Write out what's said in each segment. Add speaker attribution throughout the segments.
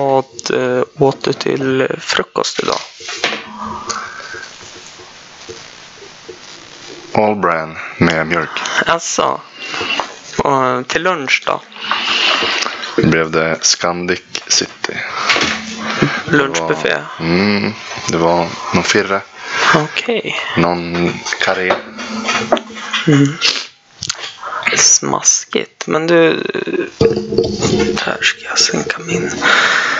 Speaker 1: Vad eh, åt du till frukost idag?
Speaker 2: All bran med mjölk.
Speaker 1: Alltså. Och till lunch då?
Speaker 2: Det blev det Scandic City.
Speaker 1: Lunchbuffé?
Speaker 2: Mm, det var någon firre,
Speaker 1: Okej.
Speaker 2: någon karré.
Speaker 1: Smaskigt. Men du... Här ska jag sänka min...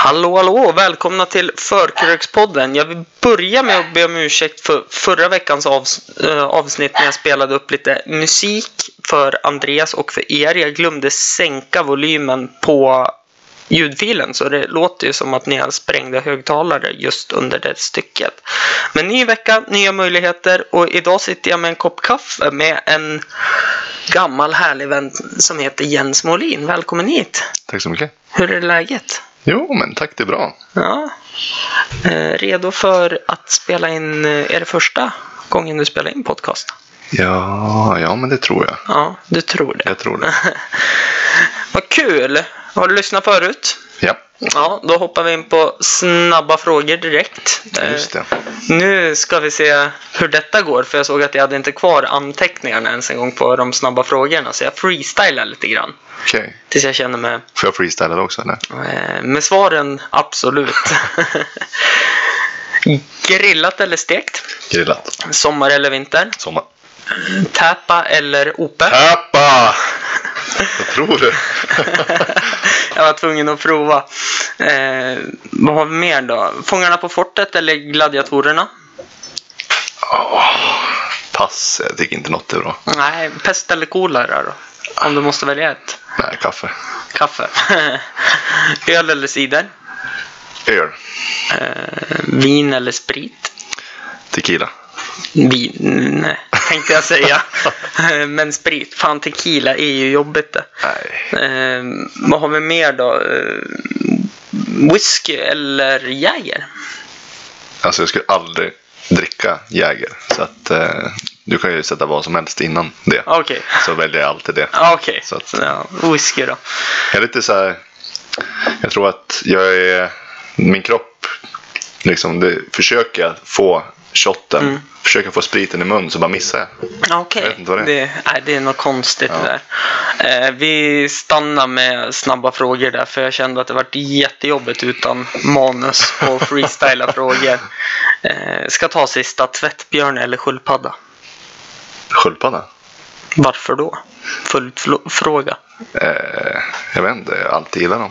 Speaker 1: Hallå, hallå! Välkomna till Förkrökspodden. Jag vill börja med att be om ursäkt för förra veckans äh, avsnitt när jag spelade upp lite musik för Andreas och för er. Jag glömde sänka volymen på ljudfilen så det låter ju som att ni har sprängda högtalare just under det stycket. Men ny vecka, nya möjligheter och idag sitter jag med en kopp kaffe med en gammal härlig vän som heter Jens Molin. Välkommen hit!
Speaker 2: Tack så mycket.
Speaker 1: Hur är läget?
Speaker 2: Jo, men tack, det är bra.
Speaker 1: Ja. Eh, redo för att spela in, eh, är det första gången du spelar in podcast?
Speaker 2: Ja, ja, men det tror jag.
Speaker 1: Ja, du tror det.
Speaker 2: Jag tror det.
Speaker 1: Vad kul! Har du lyssnat förut?
Speaker 2: Ja,
Speaker 1: Ja, då hoppar vi in på snabba frågor direkt. Eh,
Speaker 2: just det.
Speaker 1: Nu ska vi se hur detta går, för jag såg att jag hade inte kvar anteckningarna ens en gång på de snabba frågorna, så jag freestylar lite grann.
Speaker 2: Okej.
Speaker 1: Tills jag känner mig
Speaker 2: Får jag freestyla det också, eller?
Speaker 1: Eh, Med svaren absolut. Grillat eller stekt?
Speaker 2: Grillat.
Speaker 1: Sommar eller vinter?
Speaker 2: Sommar.
Speaker 1: Täpa eller ope?
Speaker 2: Täpa! Vad tror du?
Speaker 1: Jag var tvungen att prova. Eh, vad har vi mer då? Fångarna på fortet eller gladiatorerna?
Speaker 2: Pass, jag tycker inte något är bra.
Speaker 1: Nej, pest eller kolera då? Om du måste välja ett.
Speaker 2: Nej, kaffe.
Speaker 1: Kaffe. Öl eller cider?
Speaker 2: Öl.
Speaker 1: Eh, vin eller sprit?
Speaker 2: Tequila.
Speaker 1: Vin, nej, tänkte jag säga. Eh, Men sprit, fan tequila är ju jobbigt det. Eh, vad har vi mer då? Eh, whisky eller Jäger?
Speaker 2: Alltså, jag skulle aldrig dricka Jäger. Så att eh, du kan ju sätta vad som helst innan det.
Speaker 1: Okej.
Speaker 2: Så väljer jag alltid det.
Speaker 1: Okej.
Speaker 2: Att-
Speaker 1: Ja, whisky då.
Speaker 2: Jag är lite så här. Jag tror att jag är. Min kropp. Liksom det försöker jag få shotten.
Speaker 1: Mm.
Speaker 2: Försöker få spriten i mun så bara missar jag.
Speaker 1: Okej.
Speaker 2: Vad det är.
Speaker 1: Det, nej, det är något konstigt
Speaker 2: Ja.
Speaker 1: där. Eh, vi stannar med snabba frågor där för jag kände att det var jättejobbigt utan manus och freestyla frågor. Eh, ska ta sista. Tvättbjörn eller sköldpadda?
Speaker 2: Sköldpadda.
Speaker 1: Varför då? Följdfråga.
Speaker 2: Eh, jag vet inte. Jag har alltid gillat dem.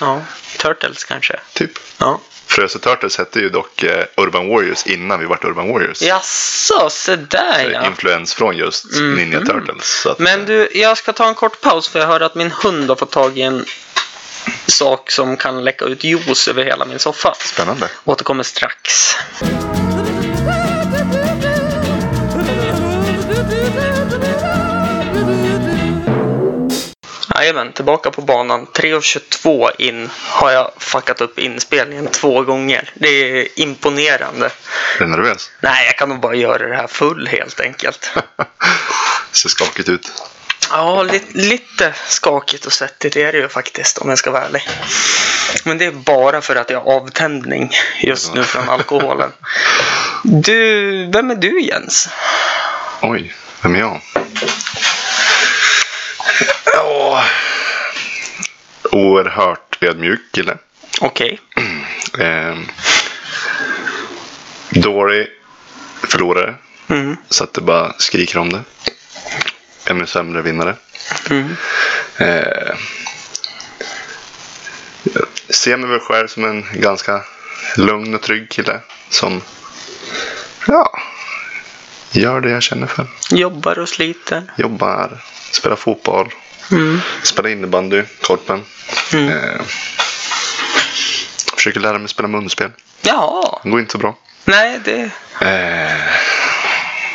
Speaker 1: Ja, Turtles kanske.
Speaker 2: Typ.
Speaker 1: Ja.
Speaker 2: Frösö Turtles hette ju dock eh, Urban Warriors innan vi vart Urban Warriors.
Speaker 1: Jaså, se där
Speaker 2: Så
Speaker 1: ja.
Speaker 2: Influens från just
Speaker 1: Mhm.
Speaker 2: Ninja Turtles. Att,
Speaker 1: Men du, jag ska ta en kort paus för jag hör att min hund har fått tag i en sak som kan läcka ut juice över hela min soffa.
Speaker 2: Spännande.
Speaker 1: Återkommer strax. Jajamän, tillbaka på banan. 3.22 in har jag fuckat upp inspelningen två gånger. Det är imponerande.
Speaker 2: Är du nervös?
Speaker 1: Nej, jag kan nog bara göra det här full helt enkelt.
Speaker 2: Ser skakigt ut.
Speaker 1: Ja, lite, lite skakigt och svettigt är det ju faktiskt om jag ska vara ärlig. Men det är bara för att jag har avtändning just nu från alkoholen. Du, vem är du Jens?
Speaker 2: Oj, vem är jag? Ja, oerhört ödmjuk kille.
Speaker 1: Okej.
Speaker 2: Eh, dålig förlorare.
Speaker 1: Mm.
Speaker 2: Så att det bara skriker om det. Ännu sämre vinnare.
Speaker 1: Mm.
Speaker 2: Eh, jag ser mig väl själv som en ganska lugn och trygg kille. Som ja, gör det jag känner för.
Speaker 1: Jobbar och sliter.
Speaker 2: Jobbar, spelar fotboll,
Speaker 1: Mm.
Speaker 2: spelar innebandy, korpen.
Speaker 1: Mm.
Speaker 2: Eh, försöker lära mig spela munspel.
Speaker 1: Ja,
Speaker 2: Det går inte så bra.
Speaker 1: nej det...
Speaker 2: Eh,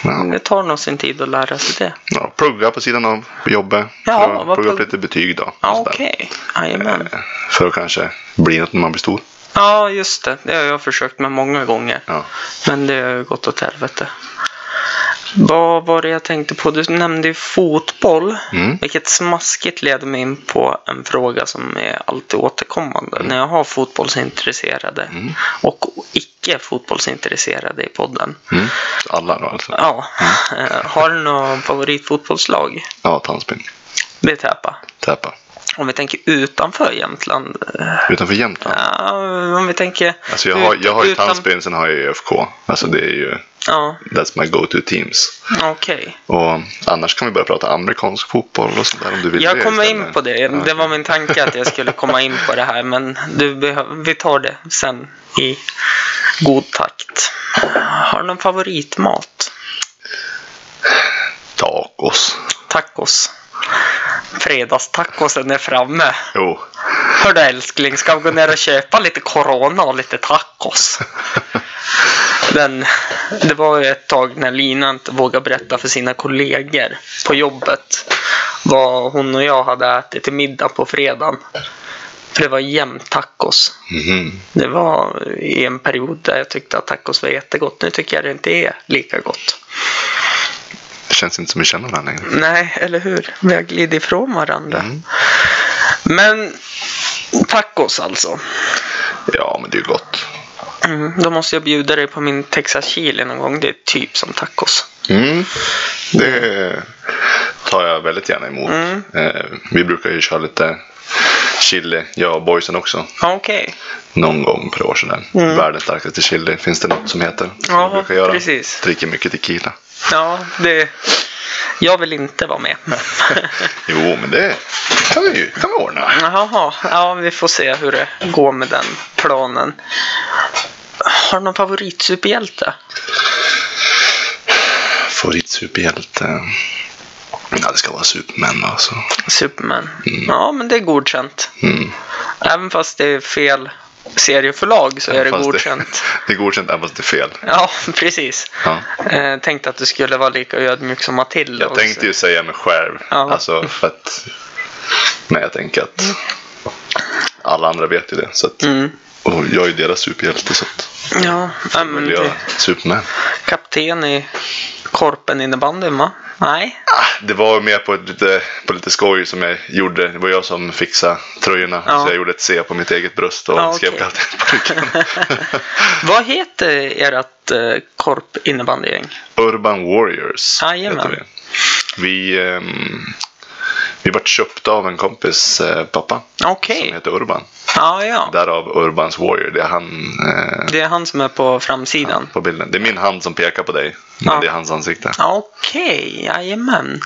Speaker 2: Ja.
Speaker 1: Det tar nog sin tid att lära sig det.
Speaker 2: Ja, plugga på sidan av jobbet.
Speaker 1: Ja,
Speaker 2: för att
Speaker 1: vad
Speaker 2: plugga upp
Speaker 1: plugg-
Speaker 2: lite betyg då.
Speaker 1: Ja, okej. Jajamän.
Speaker 2: Eh, För att kanske bli något när man blir stor.
Speaker 1: Ja, just det. Det har jag försökt med många gånger.
Speaker 2: Ja.
Speaker 1: Men det har ju gått åt helvete. Vad var det jag tänkte på? Du nämnde ju fotboll.
Speaker 2: Mm.
Speaker 1: Vilket smaskigt leder mig in på en fråga som är alltid återkommande. När jag har fotbollsintresserade
Speaker 2: Mm.
Speaker 1: och icke fotbollsintresserade i podden.
Speaker 2: Mm. Alla då alltså.
Speaker 1: Ja, eh, har du något favoritfotbollslag?
Speaker 2: Ja, tandspinn.
Speaker 1: Det är Täpa.
Speaker 2: Täpa.
Speaker 1: Om vi tänker utanför Jämtland. eh,
Speaker 2: Utanför Jämtland.
Speaker 1: Ja, om vi tänker...
Speaker 2: Alltså jag har, jag har ju
Speaker 1: utan-
Speaker 2: tandspinn, sen har jag ju ÖFK. Alltså det är ju,
Speaker 1: Ja,
Speaker 2: that's my go-to teams.
Speaker 1: okej.
Speaker 2: Och annars kan vi börja prata amerikansk fotboll och sådär om du vill
Speaker 1: Jag kommer in på det. Det var min tanke att jag skulle komma in på det här. Men du vi tar det sen i god takt. Har du någon favoritmat?
Speaker 2: Tacos.
Speaker 1: Tacos. Fredagstacosen är framme.
Speaker 2: Jo.
Speaker 1: Hördu älskling, ska vi gå ner och köpa lite Corona och lite tacos? Den, det var ju ett tag när Lina inte vågade berätta för sina kollegor på jobbet vad hon och jag hade ätit till middag på fredagen. För det var jämt tacos.
Speaker 2: Mhm.
Speaker 1: Det var i en period där jag tyckte att tacos var jättegott. Nu tycker jag det inte är lika gott.
Speaker 2: Det känns inte som vi känner varandra längre.
Speaker 1: Nej, eller hur? Vi har glidit ifrån varandra.
Speaker 2: Mm.
Speaker 1: Men tacos alltså.
Speaker 2: Ja, men det är gott.
Speaker 1: Mm, då måste jag bjuda dig på min Texas chili någon gång. Det är typ som tacos.
Speaker 2: Mm. Det tar jag väldigt gärna emot.
Speaker 1: Mm.
Speaker 2: Eh, vi brukar ju köra lite chili, jag och boysen också.
Speaker 1: Okej.
Speaker 2: Någon gång per år sådär. Världens starkaste chili finns det något som heter.
Speaker 1: Ja,
Speaker 2: brukar göra.
Speaker 1: precis.
Speaker 2: Dricker mycket tequila.
Speaker 1: Ja, det... Jag vill inte vara med.
Speaker 2: Jo, men det kan vi ju kan vi ordna.
Speaker 1: Jaha, ja vi får se hur det går med den planen. Har du någon favoritsuperhjälte?
Speaker 2: Favoritsuperhjälte. Ja, det ska vara Superman alltså.
Speaker 1: Superman. Ja, men det är godkänt.
Speaker 2: Mm.
Speaker 1: Även fast det är fel serieförlag så är det
Speaker 2: Fast
Speaker 1: godkänt.
Speaker 2: Det, det är godkänt även fast det är fel.
Speaker 1: Ja, precis.
Speaker 2: Ja.
Speaker 1: Eh, tänkte att du skulle vara lika ödmjuk som Matilda.
Speaker 2: Jag
Speaker 1: också.
Speaker 2: tänkte ju säga mig själv.
Speaker 1: Ja.
Speaker 2: Alltså för att... Men jag tänker att alla andra vet ju det. Så att,
Speaker 1: Mm.
Speaker 2: Och jag är deras superhjälte så att
Speaker 1: Ja,
Speaker 2: jag
Speaker 1: men det,
Speaker 2: Superman.
Speaker 1: kapten i Korpen innebandyn va? Nej?
Speaker 2: Ah, det var mer på lite, på lite skoj som jag gjorde. Det var jag som fixade tröjorna.
Speaker 1: Ja.
Speaker 2: Så jag gjorde ett C på mitt eget bröst och
Speaker 1: Ja,
Speaker 2: skrev
Speaker 1: okej.
Speaker 2: kapten på.
Speaker 1: Vad heter ert eh, Korp innebandygäng?
Speaker 2: Urban Warriors
Speaker 1: Jajamän.
Speaker 2: heter vi. Vi, ehm, vi vart köpta av en kompis eh, pappa
Speaker 1: Okej.
Speaker 2: som heter Urban.
Speaker 1: Ja, ja.
Speaker 2: Därav Urbans Warrior. Det är han eh,
Speaker 1: Det är han som är på framsidan.
Speaker 2: på bilden. Det är min hand som pekar på dig. Men
Speaker 1: Ja.
Speaker 2: det är hans ansikte.
Speaker 1: Okej, jajamän.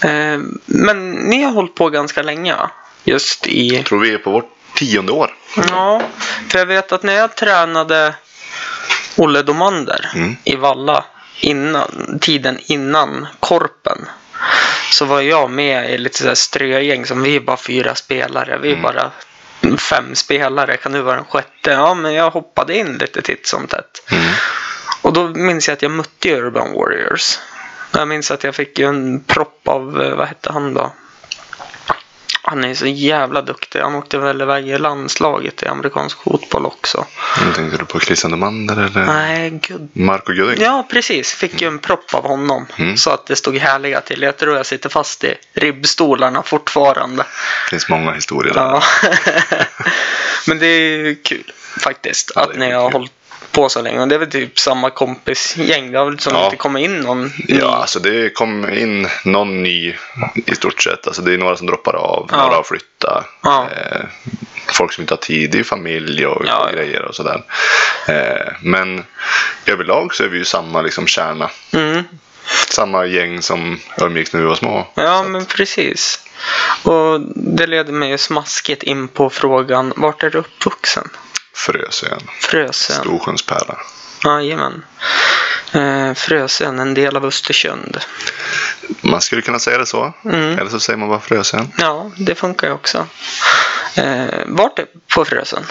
Speaker 1: Eh, men ni har hållit på ganska länge va? Just i...
Speaker 2: Jag tror vi är på vårt tionde år.
Speaker 1: Ja, för jag vet att när jag tränade Olle Domander
Speaker 2: Mm.
Speaker 1: i Valla innan, tiden innan Korpen så var jag med i lite så här strögäng som vi är bara fyra spelare. Vi är
Speaker 2: Mm.
Speaker 1: bara fem spelare. Kan du vara den sjätte? Ja, men jag hoppade in lite titt som tätt.
Speaker 2: Mm.
Speaker 1: Och då minns jag att jag mötte Urban Warriors. Jag minns att jag fick en propp av, eh, vad hette han då? Han är så jävla duktig. Han åkte väl iväg i landslaget i amerikansk fotboll också.
Speaker 2: Nu tänkte du på Christian Domander eller
Speaker 1: Nej, gud.
Speaker 2: Marco Gudding?
Speaker 1: Ja, precis. Fick ju en propp av honom.
Speaker 2: Mm.
Speaker 1: Så att det stod härliga till. Jag tror jag sitter fast i ribbstolarna fortfarande.
Speaker 2: Det finns många historier där.
Speaker 1: Ja. Men det är kul faktiskt.
Speaker 2: Ja,
Speaker 1: att ni har
Speaker 2: kul.
Speaker 1: hållit på så länge. Och det är väl typ samma kompisgäng. Det har väl liksom
Speaker 2: Ja.
Speaker 1: inte kommit in någon ny.
Speaker 2: Ja, alltså det kom in någon ny i stort sett. Alltså det är några som droppar av,
Speaker 1: Ja.
Speaker 2: några har flyttat.
Speaker 1: Ja.
Speaker 2: Eh, folk som inte har tid, är familj och,
Speaker 1: Ja,
Speaker 2: och grejer och sådär. Eh, men överlag så är vi ju samma liksom kärna.
Speaker 1: Mm.
Speaker 2: Samma gäng som umgicks när vi var små.
Speaker 1: Ja, men precis. Och det leder mig smaskigt in på frågan, vart är du uppvuxen?
Speaker 2: Frösön,
Speaker 1: Frösön.
Speaker 2: Storsjönspärla.
Speaker 1: Jajamän. Eh, Frösön, en del av Östersund.
Speaker 2: Man skulle kunna säga det så.
Speaker 1: Mm.
Speaker 2: Eller så säger man bara Frösön.
Speaker 1: Ja, det funkar ju också. Eh, vart är på Frösön?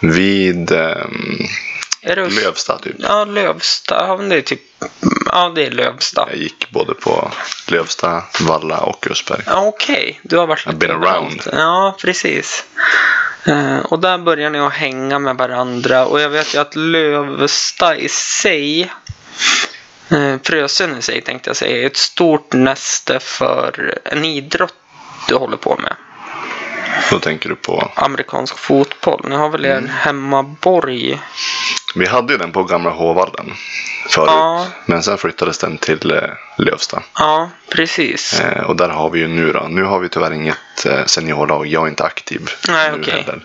Speaker 2: Vid,
Speaker 1: det
Speaker 2: Lövsta typ.
Speaker 1: Ja, Lövsta. Ja, det är typ... Ja, det är Lövsta.
Speaker 2: Jag gick både på Lövsta, Valla och Östberg.
Speaker 1: Okej, du har varit
Speaker 2: I've been around.
Speaker 1: Ja, precis. Eh, och där börjar ni att hänga med varandra. Och jag vet ju att Lövsta i sig, eh, Frösön i sig tänkte jag säga, är ett stort näste för en idrott du håller på med.
Speaker 2: Då tänker du på...
Speaker 1: Amerikansk fotboll. Ni har väl er
Speaker 2: Mm.
Speaker 1: hemmaborg?
Speaker 2: Vi hade ju den på gamla Hovvallen förut.
Speaker 1: Ja.
Speaker 2: Men sen flyttades den till eh, Lövsta.
Speaker 1: Ja, precis.
Speaker 2: Eh, och där har vi ju nu då. Nu har vi tyvärr inget eh, seniorlag. Jag är inte aktiv
Speaker 1: Nej,
Speaker 2: nu heller.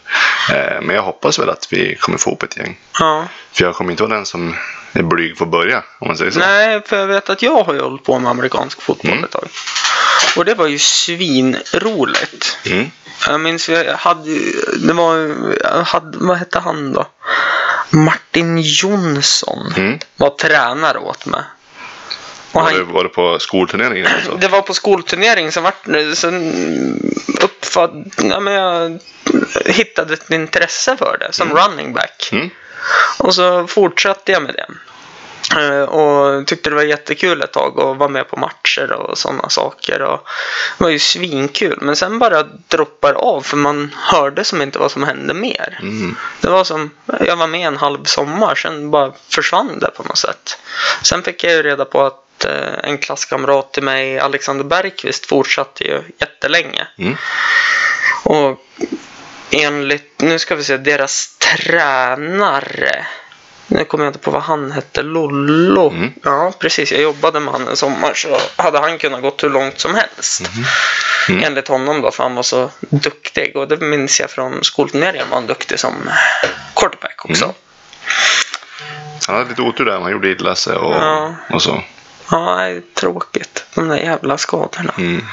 Speaker 2: Eh, men jag hoppas väl att vi kommer få upp ett gäng.
Speaker 1: Ja.
Speaker 2: För jag kommer inte vara den som är blyg för att börja. Om man säger så.
Speaker 1: Nej, för jag vet att jag har ju hållit på med amerikansk fotboll
Speaker 2: Mm.
Speaker 1: ett tag. Och det var ju svinroligt.
Speaker 2: Mm.
Speaker 1: Jag minns jag hade, det var, jag hade, vad hette han då? Martin Jonsson
Speaker 2: Mm.
Speaker 1: var tränare åt mig. Och
Speaker 2: Var,
Speaker 1: han,
Speaker 2: det, var det på skolturneringen? Alltså?
Speaker 1: det var på skolturnering, sen, vart, sen uppfatt, ja, men jag hittade ett intresse för det som running back.
Speaker 2: Mm.
Speaker 1: Och så fortsatte jag med det. Eh, Och tyckte det var jättekul ett tag och var med på matcher och sådana saker. Och det var ju svinkul. Men sen bara droppar av för man hörde som inte vad som hände mer.
Speaker 2: Mm.
Speaker 1: Det var som, jag var med en halv sommar, sen bara försvann det på något sätt. Sen fick jag ju reda på att eh, en klasskamrat till mig, Alexander Bergqvist, fortsatte ju jättelänge.
Speaker 2: Mm.
Speaker 1: Och enligt, nu ska vi se, deras tränare. Nu kommer jag inte på vad han hette. Lollo.
Speaker 2: Mm.
Speaker 1: Ja, precis. Jag jobbade med han en sommar så hade han kunnat gått hur långt som helst.
Speaker 2: Mm.
Speaker 1: Enligt honom då, för han var så duktig. Och det minns jag från skolturneringen var han duktig som quarterback också.
Speaker 2: Mm. Han hade lite otur där. Han gjorde illa sig och,
Speaker 1: Ja.
Speaker 2: och så.
Speaker 1: Ja, det är tråkigt. De där jävla skadorna.
Speaker 2: Mm.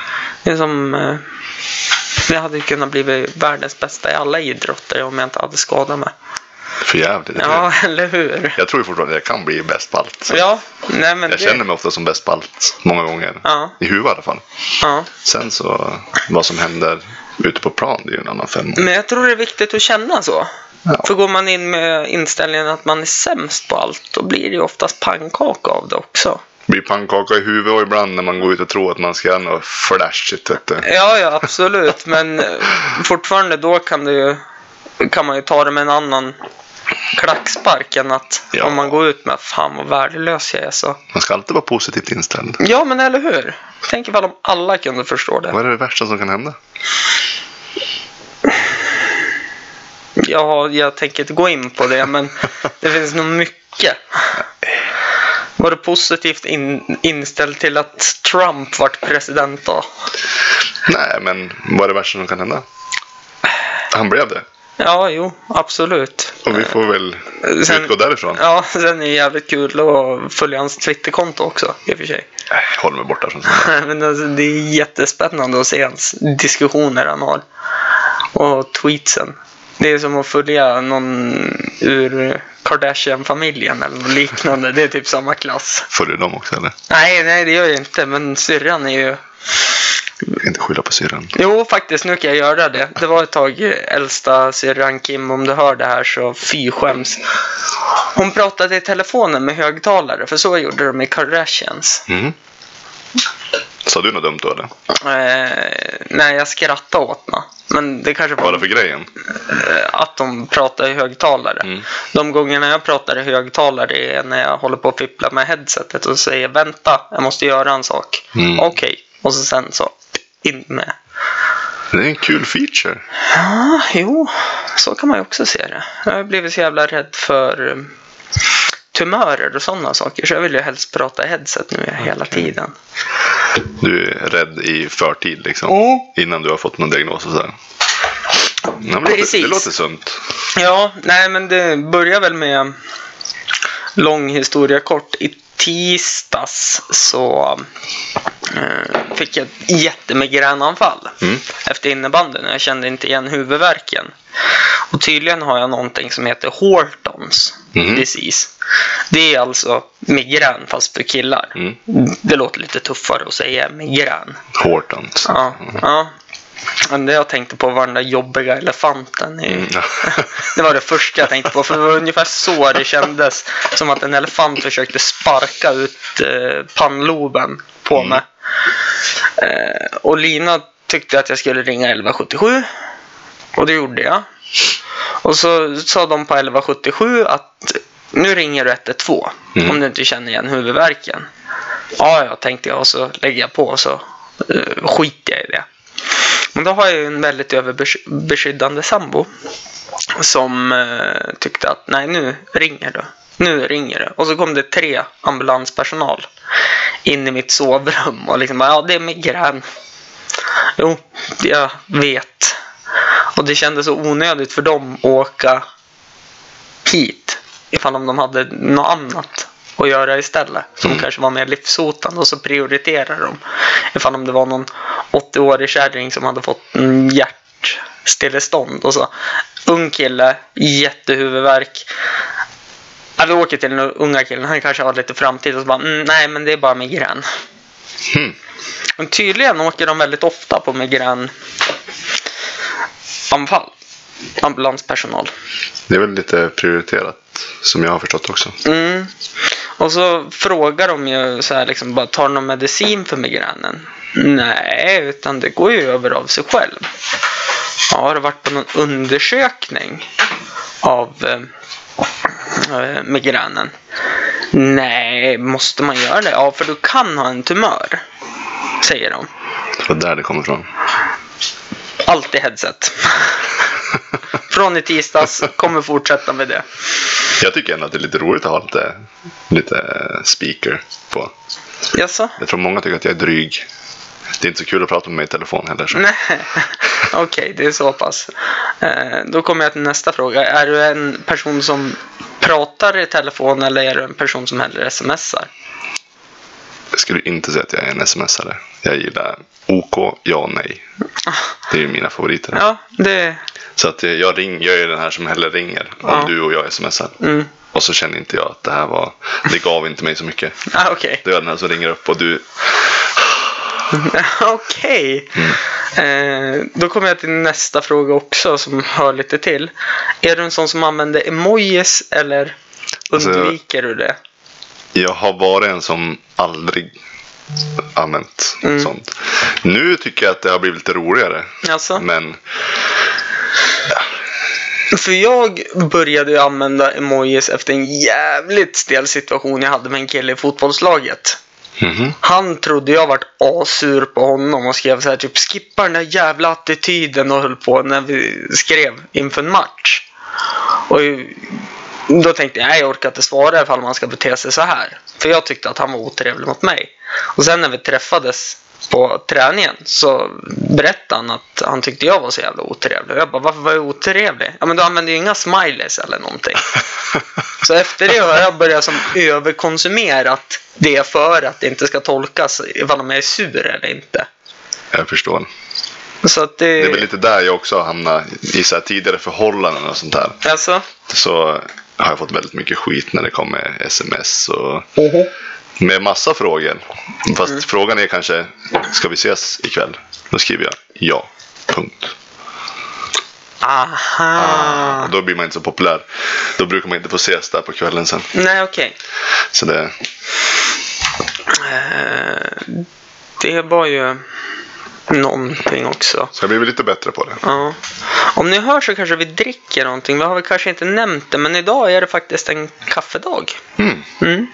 Speaker 1: Det är som... Eh, jag hade kunnat bli världens bästa i alla idrotter om jag inte hade skadat mig.
Speaker 2: För jävligt.
Speaker 1: Ja, eller hur?
Speaker 2: Jag tror fortfarande att jag kan bli bäst på allt.
Speaker 1: Ja, nej men
Speaker 2: Jag
Speaker 1: det...
Speaker 2: känner mig ofta som bäst på allt. Många gånger.
Speaker 1: Ja.
Speaker 2: I huvudet i alla fall.
Speaker 1: Ja.
Speaker 2: Sen så vad som händer ute på plan, det är ju en annan femma.
Speaker 1: Men jag tror det är viktigt att känna så.
Speaker 2: Ja.
Speaker 1: För går man in med inställningen att man är sämst på allt, då blir det ju oftast pannkaka av det också.
Speaker 2: Blir pannkaka i huvudet och ibland när man går ut och tror att man ska göra något flashigt. Vet du.
Speaker 1: Ja, ja, absolut. Men eh, fortfarande då kan, ju, kan man ju ta det med en annan klackspark än att
Speaker 2: Ja.
Speaker 1: om man går ut med fan vad värdelös jag är så.
Speaker 2: Man ska alltid vara positivt inställd.
Speaker 1: Ja, men eller hur? Tänk ifall om alla kunde förstå det.
Speaker 2: Vad är det värsta som kan hända?
Speaker 1: Ja, jag tänker inte gå in på det, men det finns nog mycket. Var du positivt in, inställd till att Trump vart president då?
Speaker 2: Nej, men vad är det värsta som kan hända? Han blev det.
Speaker 1: Ja, jo, absolut.
Speaker 2: Och vi får väl
Speaker 1: Sen-
Speaker 2: utgå därifrån.
Speaker 1: Ja, sen är det jävligt kul att följa hans Twitterkonto också, i och för sig.
Speaker 2: Nej, jag håller mig borta från sånt.
Speaker 1: Men alltså, det är jättespännande att se hans diskussioner han har. Och tweetsen. Det är som att följa någon ur Kardashian-familjen eller något liknande. Det är typ samma klass.
Speaker 2: Följer de också eller?
Speaker 1: Nej, nej det gör jag inte. Men syrran är ju...
Speaker 2: Inte skylla på syrran.
Speaker 1: Jo, faktiskt, nu kan jag göra det. Det var ett tag eh, äldsta syrran Kim, om du hör det här så fy skäms. Hon pratade i telefonen med högtalare, för så gjorde de i Kardashians.
Speaker 2: Mm. Sa du något dumt då eller?
Speaker 1: Eh, nej, jag skrattade åt henne. Men det kanske
Speaker 2: Vad var
Speaker 1: var
Speaker 2: det för grejen?
Speaker 1: eh, att de pratar i högtalare.
Speaker 2: Mm.
Speaker 1: De gångerna jag pratar i högtalare är när jag håller på att fippla med headsetet och säger vänta, jag måste göra en sak.
Speaker 2: Mm.
Speaker 1: Okej, och så sen så in med.
Speaker 2: Det är en kul feature.
Speaker 1: Ja, jo, så kan man ju också se det. Jag har blivit så jävla rädd för um, tumörer och sådana saker. Så jag vill ju helst prata headset nu hela tiden.
Speaker 2: Du är rädd i förtid liksom.
Speaker 1: Mm.
Speaker 2: Innan du har fått någon diagnos och sådär. Ja, men det,
Speaker 1: Precis.
Speaker 2: det låter sunt.
Speaker 1: Ja, nej men det börjar väl med lång historia kort. I tisdags så eh, fick jag ett jättemigränanfall
Speaker 2: Mm.
Speaker 1: efter innebandyn. Jag kände inte igen huvudvärken. Och tydligen har jag någonting som heter Hortons
Speaker 2: Mhm.
Speaker 1: disease. Det är alltså migrän fast för killar.
Speaker 2: Mm.
Speaker 1: Det låter lite tuffare att säga migrän.
Speaker 2: Hortons.
Speaker 1: Ja, ja. Men det jag tänkte på var den där jobbiga elefanten. I,
Speaker 2: Mm.
Speaker 1: Det var det första jag tänkte på. För det var ungefär så det kändes. Som att en elefant försökte sparka ut eh, pannloben på
Speaker 2: Mm.
Speaker 1: mig. Eh, och Lina tyckte att jag skulle ringa 1177. Och det gjorde jag. Och så sa de på 1177 att nu ringer du 112
Speaker 2: Mm.
Speaker 1: om du inte känner igen huvudvärken. Ja, ja, tänkte jag och så lägger jag på och så eh, skiter jag i det. Men då har jag ju en väldigt överbeskyddande sambo som eh, tyckte att nej, nu ringer du. Nu ringer det. Och så kom det tre ambulanspersonal in i mitt sovrum och liksom bara, ja det är migrän. Jo, jag vet. Och det kändes så onödigt för dem att åka hit ifall om de hade något annat att göra istället. Som
Speaker 2: Mm.
Speaker 1: kanske var mer livshotande och så prioriterar de. Ifall om det var någon 80-årig kärring som hade fått en hjärtstillestånd och så. Ung kille, jättehuvudvärk. Ja, vi åker till den unga killen, han kanske har lite framtid och så bara, mm, nej men det är bara migrän.
Speaker 2: Hmm.
Speaker 1: Men tydligen åker de väldigt ofta på migränanfall. Ambulanspersonal.
Speaker 2: Det är väl lite prioriterat som jag har förstått också.
Speaker 1: Mm. Och så frågar de ju så här liksom bara, tar någon medicin för migränen? Nej, utan det går ju över av sig själv. Ja, har du varit på någon undersökning av eh, eh, migränen? Nej, måste man göra det? Ja, för du kan ha en tumör, säger de.
Speaker 2: Det var där det kommer ifrån.
Speaker 1: Alltid headset. Från i tisdags, kommer fortsätta med det.
Speaker 2: Jag tycker ändå att det är lite roligt att ha lite, lite speaker på.
Speaker 1: Jaså?
Speaker 2: Jag tror många tycker att jag är dryg. Det är inte så kul att prata med mig i telefon heller. Så.
Speaker 1: Nej, okej, det är så pass. Eh, då kommer jag till nästa fråga. Är du en person som pratar i telefon eller är du en person som hellre smsar?
Speaker 2: Jag skulle inte säga att jag är en smsare. Jag gillar OK, ja, nej. Det är ju mina favoriter.
Speaker 1: Ja, det...
Speaker 2: Så att eh, jag, ring, jag är den här som hellre ringer om
Speaker 1: Ja.
Speaker 2: du och jag smsar.
Speaker 1: Mm.
Speaker 2: Och så känner inte jag att det här var, det gav inte mig så mycket.
Speaker 1: Ah, okej.
Speaker 2: Då är jag den här som ringer upp och du,
Speaker 1: Okej. Eh, då kommer jag till nästa fråga också som hör lite till. Är du en sån som använder emojis eller
Speaker 2: Alltså-
Speaker 1: undviker du det?
Speaker 2: Jag har varit en som aldrig använt
Speaker 1: Mm.
Speaker 2: sånt. Nu tycker jag att det har blivit lite roligare.
Speaker 1: Alltså?
Speaker 2: Men
Speaker 1: För jag började ju använda emojis efter en jävligt stel situation jag hade med en kille i fotbollslaget.
Speaker 2: mhm.
Speaker 1: Han trodde jag vart asur på honom och skrev så här typ skippa den där jävla attityden och höll på när vi skrev inför en match. Och då tänkte jag, nej jag orkar inte svara ifall man ska bete sig så här. För jag tyckte att han var otrevlig mot mig. Och sen när vi träffades på träningen så berättade han att han tyckte jag var så jävla otrevlig. Och jag bara, varför var jag otrevlig? Ja men du använde ju inga smileys eller någonting. Så efter det har jag börjat som överkonsumerat det för att det inte ska tolkas ifall jag är sur eller inte.
Speaker 2: jag förstår.
Speaker 1: Det...
Speaker 2: Det är väl lite där jag också har hamnat i så tidigare förhållanden och sånt där.
Speaker 1: Alltså?
Speaker 2: Så har jag fått väldigt mycket skit när det kommer sms och med massa frågor. Fast
Speaker 1: Mm.
Speaker 2: frågan är kanske, ska vi ses ikväll? Då skriver jag ja. Punkt.
Speaker 1: Aha.
Speaker 2: Och då blir man inte så populär. Då brukar man inte få ses där på kvällen sen.
Speaker 1: Nej, okej.
Speaker 2: Så det,
Speaker 1: Eh, det var ju någonting också.
Speaker 2: så jag blir väl lite bättre på det.
Speaker 1: Ja. Om ni hör så kanske vi dricker någonting. Vi har väl kanske inte nämnt det, men idag är det faktiskt en kaffedag.
Speaker 2: Mm.
Speaker 1: Mm.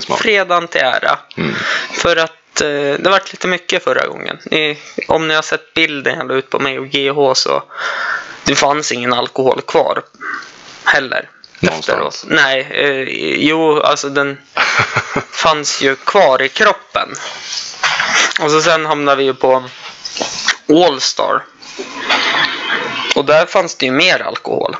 Speaker 2: Smak.
Speaker 1: fredagen till ära.
Speaker 2: Mm.
Speaker 1: För att eh, det varit lite mycket förra gången. Ni, om ni har sett bilden jag la ut på mig och GH så det fanns ingen alkohol kvar heller.
Speaker 2: Någonstans.
Speaker 1: Efteråt. Nej, eh, jo alltså den fanns ju kvar i kroppen. Och så sen hamnade vi ju på Allstar. Och där fanns det ju mer alkohol.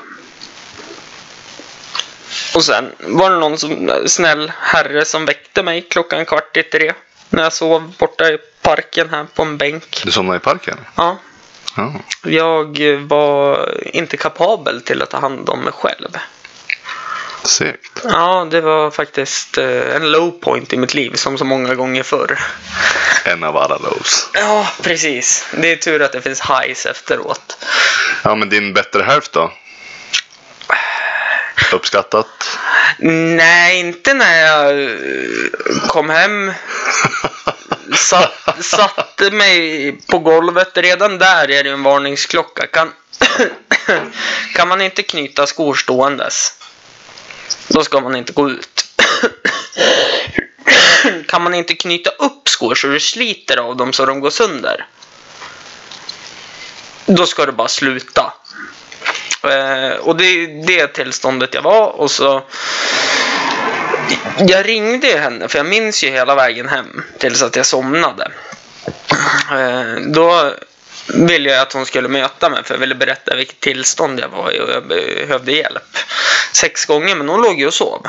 Speaker 1: Och sen var det någon som, snäll herre som väckte mig klockan kvart i tre. När jag sov borta i parken här på en bänk.
Speaker 2: Du somnade i parken?
Speaker 1: Ja,
Speaker 2: Ja.
Speaker 1: jag var inte kapabel till att ta hand om mig själv.
Speaker 2: Segt.
Speaker 1: Ja, det var faktiskt eh, en low point i mitt liv som så många gånger förr.
Speaker 2: En av alla lows.
Speaker 1: Ja, precis. Det är tur att det finns highs efteråt.
Speaker 2: Ja, men din bättre hälft då? Uppskattat?
Speaker 1: Nej, inte när jag eh, kom hem. Satt, satte mig på golvet. Redan där är det en varningsklocka. Kan, kan man inte knyta skor ståendes, då ska man inte gå ut. Kan man inte knyta upp skor så du sliter av dem så de går sönder, då ska du bara sluta. Eh, och det är det tillståndet jag var och så jag ringde ju henne för jag minns ju hela vägen hem tills att jag somnade. Eh, då ville jag att hon skulle möta mig för jag ville berätta vilket tillstånd jag var i och jag behövde hjälp. Sex gånger men hon låg ju och sov.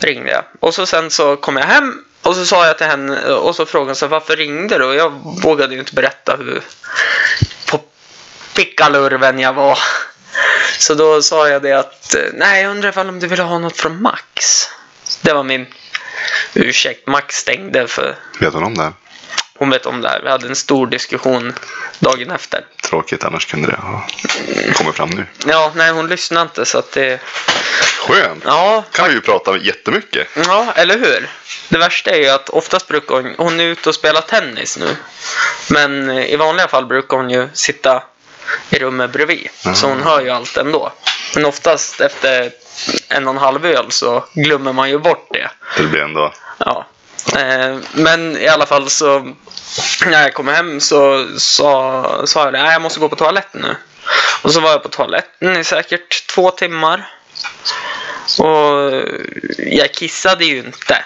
Speaker 1: Ringde jag. Och så sen så kom jag hem och så sa jag till henne och så frågade hon så varför ringde du? Och jag vågade ju inte berätta hur på pickalurven jag var. Så då sa jag det att nej, jag undrar ifall om du vill ha något från Max. Det var min ursäkt. Max stängde för
Speaker 2: Vet hon om det?
Speaker 1: Hon vet om det här. Vi hade en stor diskussion dagen efter.
Speaker 2: Tråkigt, annars kunde det ha kommit fram nu.
Speaker 1: Ja, nej hon lyssnade inte så att det...
Speaker 2: Skönt!
Speaker 1: Ja,
Speaker 2: kan vi ju prata jättemycket.
Speaker 1: ja, eller hur? Det värsta är ju att oftast brukar hon... Hon är ute och spelar tennis nu. Men i vanliga fall brukar hon ju sitta i rummet bredvid. Så hon hör ju allt ändå. Men oftast efter en och en halv öl så glömmer man ju bort det.
Speaker 2: Det blir ändå...
Speaker 1: Ja. Eh, men i alla fall så när jag kom hem så sa, sa jag det, jag måste gå på toaletten nu. Och så var jag på toaletten i säkert två timmar. Och jag kissade ju inte.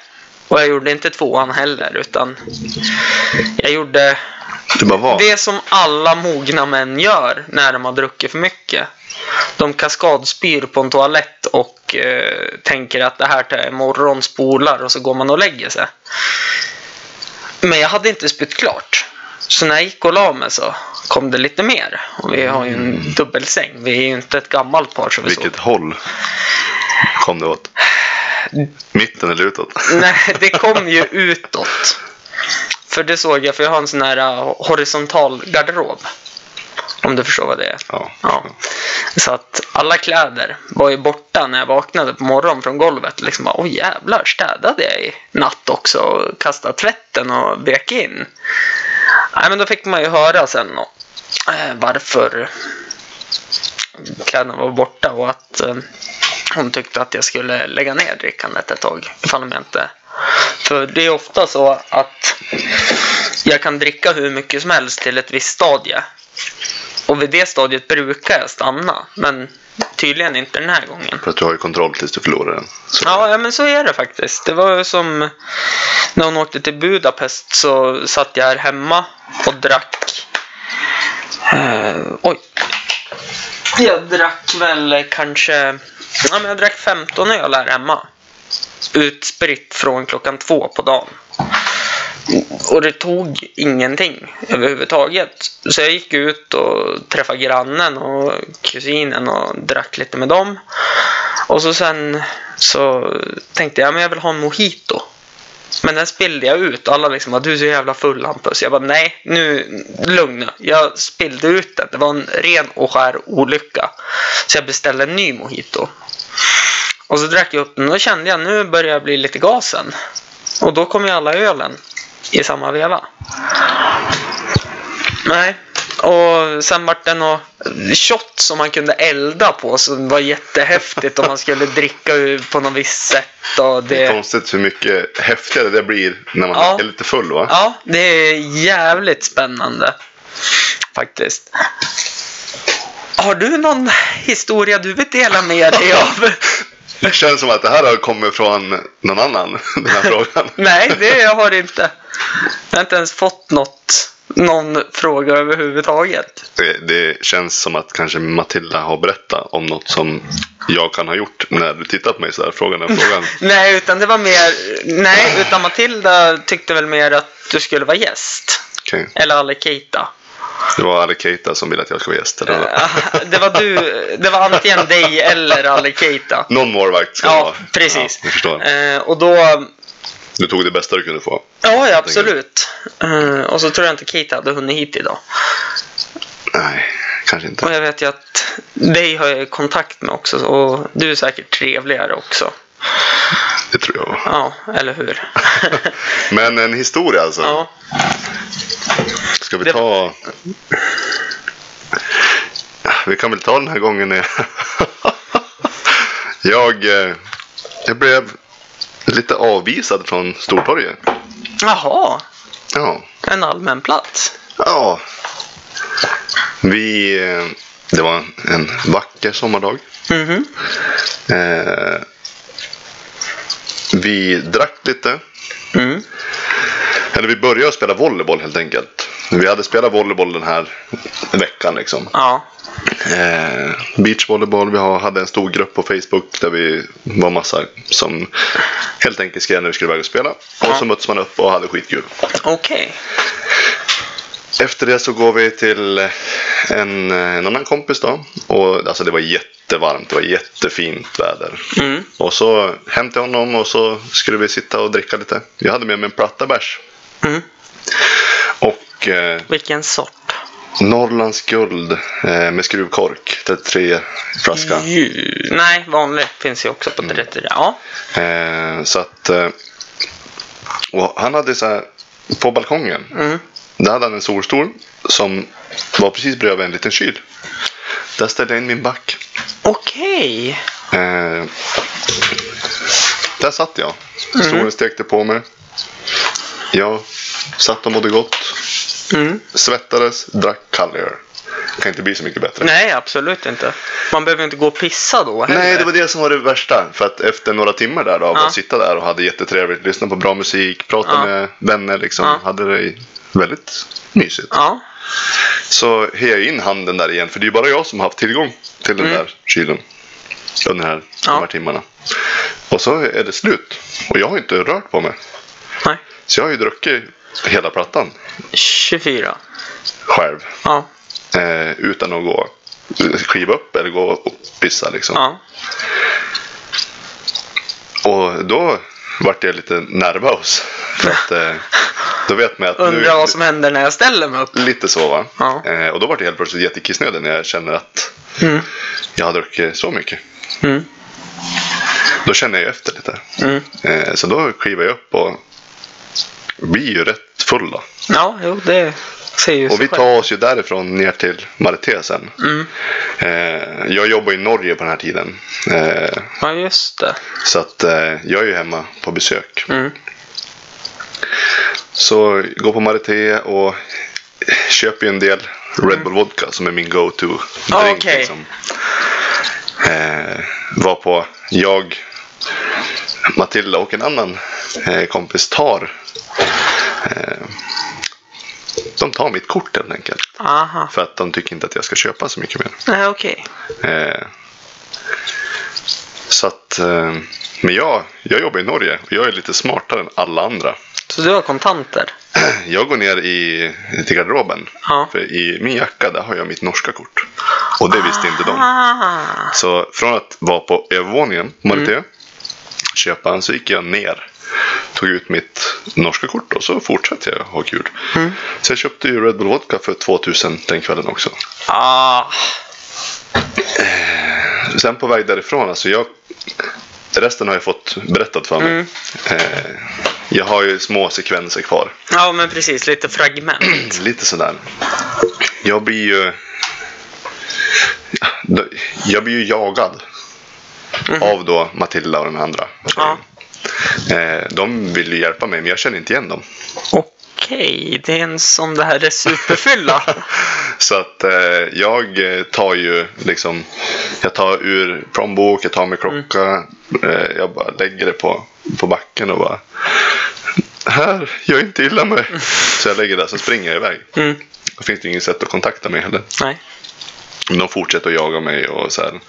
Speaker 1: Och jag gjorde inte tvåan heller utan jag gjorde
Speaker 2: det bara var.
Speaker 1: det som alla mogna män gör när de har druckit för mycket. De kaskadspyr på en toalett och eh, tänker att det här till imorgon spolar och så går man och lägger sig. Men jag hade inte spytt klart. Så när jag gick och la mig så kom det lite mer. Och vi har ju en dubbelsäng. Vi är ju inte ett gammalt par så vi
Speaker 2: Vilket
Speaker 1: sov.
Speaker 2: håll kom det åt? Mitten eller utåt?
Speaker 1: Nej, det kom ju utåt. För det såg jag, för jag har en sån här uh, horisontal garderob. Om du förstår vad det är.
Speaker 2: Ja.
Speaker 1: Ja. Så att alla kläder var ju borta när jag vaknade på morgonen från golvet. Liksom bara, oj jävlar, städade jag i natt också och kastade tvätten och vek in. Nej, men då fick man ju höra sen och, eh, varför kläderna var borta och att eh, hon tyckte att jag skulle lägga ner drickandet ett tag. Ifall jag inte... För det är ofta så att jag kan dricka hur mycket som helst till ett visst stadie. Och vid det stadiet brukar jag stanna. Men tydligen inte den här gången.
Speaker 2: För att du har ju kontroll tills du förlorar den. Så.
Speaker 1: Ja, ja, men så är det faktiskt. Det var som när hon åkte till Budapest så satt jag här hemma och drack. Eh, oj. Jag drack väl kanske, ja men jag drack 15 öl här hemma. Utspritt från klockan två på dagen. Och det tog ingenting överhuvudtaget. Så jag gick ut och träffade grannen och kusinen och drack lite med dem. Och så sen så tänkte jag, men jag vill ha en mojito. Men den spillde jag ut. Alla liksom du är så jävla full Hampus. Jag bara, nej, nu, lugn nu. Jag spillde ut den. Det var en ren och skär olycka. Så jag beställde en ny mojito. Och så drack jag upp den och då kände jag, nu börjar jag bli lite gasen. Och då kom ju alla ölen i samma veva. Nej. Och sen vart det något shot som man kunde elda på som var jättehäftigt om man skulle dricka på något visst sätt. Och
Speaker 2: Det är
Speaker 1: det,
Speaker 2: konstigt hur mycket häftigare det blir när man
Speaker 1: Ja.
Speaker 2: är lite full va?
Speaker 1: ja, det är jävligt spännande. Faktiskt. Har du någon historia du vill dela med dig av?
Speaker 2: Det känns som att det här har kommit från någon annan, den här frågan.
Speaker 1: Nej, det har jag inte. Jag har inte ens fått något, någon fråga överhuvudtaget.
Speaker 2: Det, det känns som att kanske Matilda har berättat om något som jag kan ha gjort när du tittat på mig sådär. Frågan den frågan.
Speaker 1: Nej, utan det var mer... Nej, utan Matilda tyckte väl mer att du skulle vara gäst.
Speaker 2: Okej.
Speaker 1: Eller Alekita.
Speaker 2: Det var Ali Keita som ville att jag skulle vara gäst. Eller?
Speaker 1: Ah, Det var du, det var antingen dig eller Ali Keita.
Speaker 2: Någon målvakt ska det
Speaker 1: Ja,
Speaker 2: vara.
Speaker 1: precis.
Speaker 2: Ja, jag förstår.
Speaker 1: Eh, och då,
Speaker 2: Du tog det bästa du kunde få.
Speaker 1: ja, ja absolut. Eh, och så tror jag inte Keita hade hunnit hit idag.
Speaker 2: Nej, kanske inte.
Speaker 1: Och jag vet ju att dig har jag kontakt med också och du är säkert trevligare också.
Speaker 2: Det tror jag.
Speaker 1: Ja, eller hur?
Speaker 2: Men en historia alltså.
Speaker 1: ja.
Speaker 2: Ska vi ta... Vi kan väl ta den här gången. jag, eh, jag blev lite avvisad från Stortorget.
Speaker 1: Jaha,
Speaker 2: Ja.
Speaker 1: en allmän plats.
Speaker 2: Ja. Vi... eh, Det var en vacker sommardag.
Speaker 1: Mhm.
Speaker 2: Eh, vi drack lite.
Speaker 1: Mm.
Speaker 2: Eller vi började spela volleyboll helt enkelt. Vi hade spelat volleyboll den här veckan liksom.
Speaker 1: Ja.
Speaker 2: Eh, beachvolleyboll. Vi hade en stor grupp på Facebook där vi var massa som helt enkelt skrev när vi skulle iväg och spela. Och
Speaker 1: Ja.
Speaker 2: så möttes man upp och hade skitkul.
Speaker 1: Okej.
Speaker 2: Efter det så går vi till en, en annan kompis då. Och alltså det var jättevarmt. Det var jättefint väder.
Speaker 1: Mm.
Speaker 2: Och så hem till honom och så skulle vi sitta och dricka lite. Jag hade med mig en platta bärs.
Speaker 1: Mm.
Speaker 2: Och eh,
Speaker 1: Vilken sort?
Speaker 2: Norrlands guld eh, med skruvkork. 33 flaska.
Speaker 1: Ju. Nej, vanlig finns ju också på 30. Ja.
Speaker 2: Eh, så att... Eh, han hade så här, på balkongen.
Speaker 1: Mm.
Speaker 2: Där hade han en solstol som var precis bredvid en liten kyl. Där ställde jag in min back.
Speaker 1: Okej.
Speaker 2: Eh, där satt jag. Solen stekte på mig. Jag satt och mådde gott.
Speaker 1: Mm.
Speaker 2: Svettades, drack kallöl. Kan inte bli så mycket bättre.
Speaker 1: Nej, absolut inte. Man behöver inte gå och pissa då heller.
Speaker 2: Nej, det var det som var det värsta. För att efter några timmar där då, av
Speaker 1: Ja.
Speaker 2: att sitta där och hade jättetrevligt, lyssna på bra musik, prata
Speaker 1: Ja.
Speaker 2: med vänner liksom.
Speaker 1: Ja.
Speaker 2: Hade det väldigt mysigt.
Speaker 1: Ja.
Speaker 2: Så hejar jag in handen där igen, för det är bara jag som har haft tillgång till den
Speaker 1: Mm.
Speaker 2: där kylen. Under här,
Speaker 1: Ja.
Speaker 2: de här timmarna. Och så är det slut. Och jag har inte rört på mig.
Speaker 1: Nej.
Speaker 2: Så jag har ju druckit hela plattan
Speaker 1: 24.
Speaker 2: själv.
Speaker 1: Ja.
Speaker 2: Eh, utan att gå skiva upp eller gå och pissa liksom.
Speaker 1: Ja.
Speaker 2: Och då vart jag lite nervös. För att eh, då vet man att nu...
Speaker 1: Undrar vad som händer när jag ställer mig upp.
Speaker 2: Lite så va.
Speaker 1: Ja.
Speaker 2: Eh, och då vart jag helt plötsligt jättekissnödig när jag känner att
Speaker 1: Mm.
Speaker 2: jag har druckit så mycket.
Speaker 1: Mm.
Speaker 2: Då känner jag efter lite.
Speaker 1: Mm.
Speaker 2: Eh, så då kliver jag upp och blir ju rätt full då.
Speaker 1: Ja, jo, det ser ju
Speaker 2: Och vi tar oss ju därifrån ner till Marité sen.
Speaker 1: Mm.
Speaker 2: Eh, jag jobbar i Norge på den här tiden. Eh,
Speaker 1: Ja, just det.
Speaker 2: så att eh, jag är ju hemma på besök.
Speaker 1: Mm.
Speaker 2: Så går på Marité och köper ju en del Red Bull Vodka som är min go-to
Speaker 1: Ja,
Speaker 2: drink.
Speaker 1: okej.
Speaker 2: Liksom. Eh, var på jag, Matilda och en annan eh, kompis tar eh, de tar mitt kort helt enkelt.
Speaker 1: Aha.
Speaker 2: För att de tycker inte att jag ska köpa så mycket mer.
Speaker 1: Nej, okej.
Speaker 2: Eh, så att, eh, men jag, jag jobbar i Norge och jag är lite smartare än alla andra.
Speaker 1: Så du har kontanter?
Speaker 2: Jag går ner i, till garderoben.
Speaker 1: Ja.
Speaker 2: För i min jacka där har jag mitt norska kort. Och det visste inte de.
Speaker 1: Ah.
Speaker 2: Så från att vara på övervåningen på Marité, köpa en, så gick jag ner. Tog ut mitt norska kort och så fortsatte jag ha kul. Så jag köpte ju Red Bull Vodka för 2000 den kvällen också.
Speaker 1: Ah.
Speaker 2: Sen på väg därifrån, alltså jag... Resten har jag fått berättat för mig. Eh, jag har ju små sekvenser kvar.
Speaker 1: Ja, men precis. Lite fragment.
Speaker 2: Lite sådär. Jag blir ju... Jag blir ju jagad. Av då Matilda och den andra.
Speaker 1: Ja.
Speaker 2: Eh, de vill ju hjälpa mig men jag känner inte igen dem.
Speaker 1: Okej, det är en som det här är superfylla.
Speaker 2: Så att eh, jag tar ju liksom, jag tar ur plånbok, jag tar med klocka, eh, jag bara lägger det på, på backen och bara här, gör inte illa mig. Så jag lägger det, så springer jag iväg.
Speaker 1: Mm.
Speaker 2: Då finns det inget sätt att kontakta mig heller.
Speaker 1: Nej.
Speaker 2: De fortsätter att jaga mig och så här.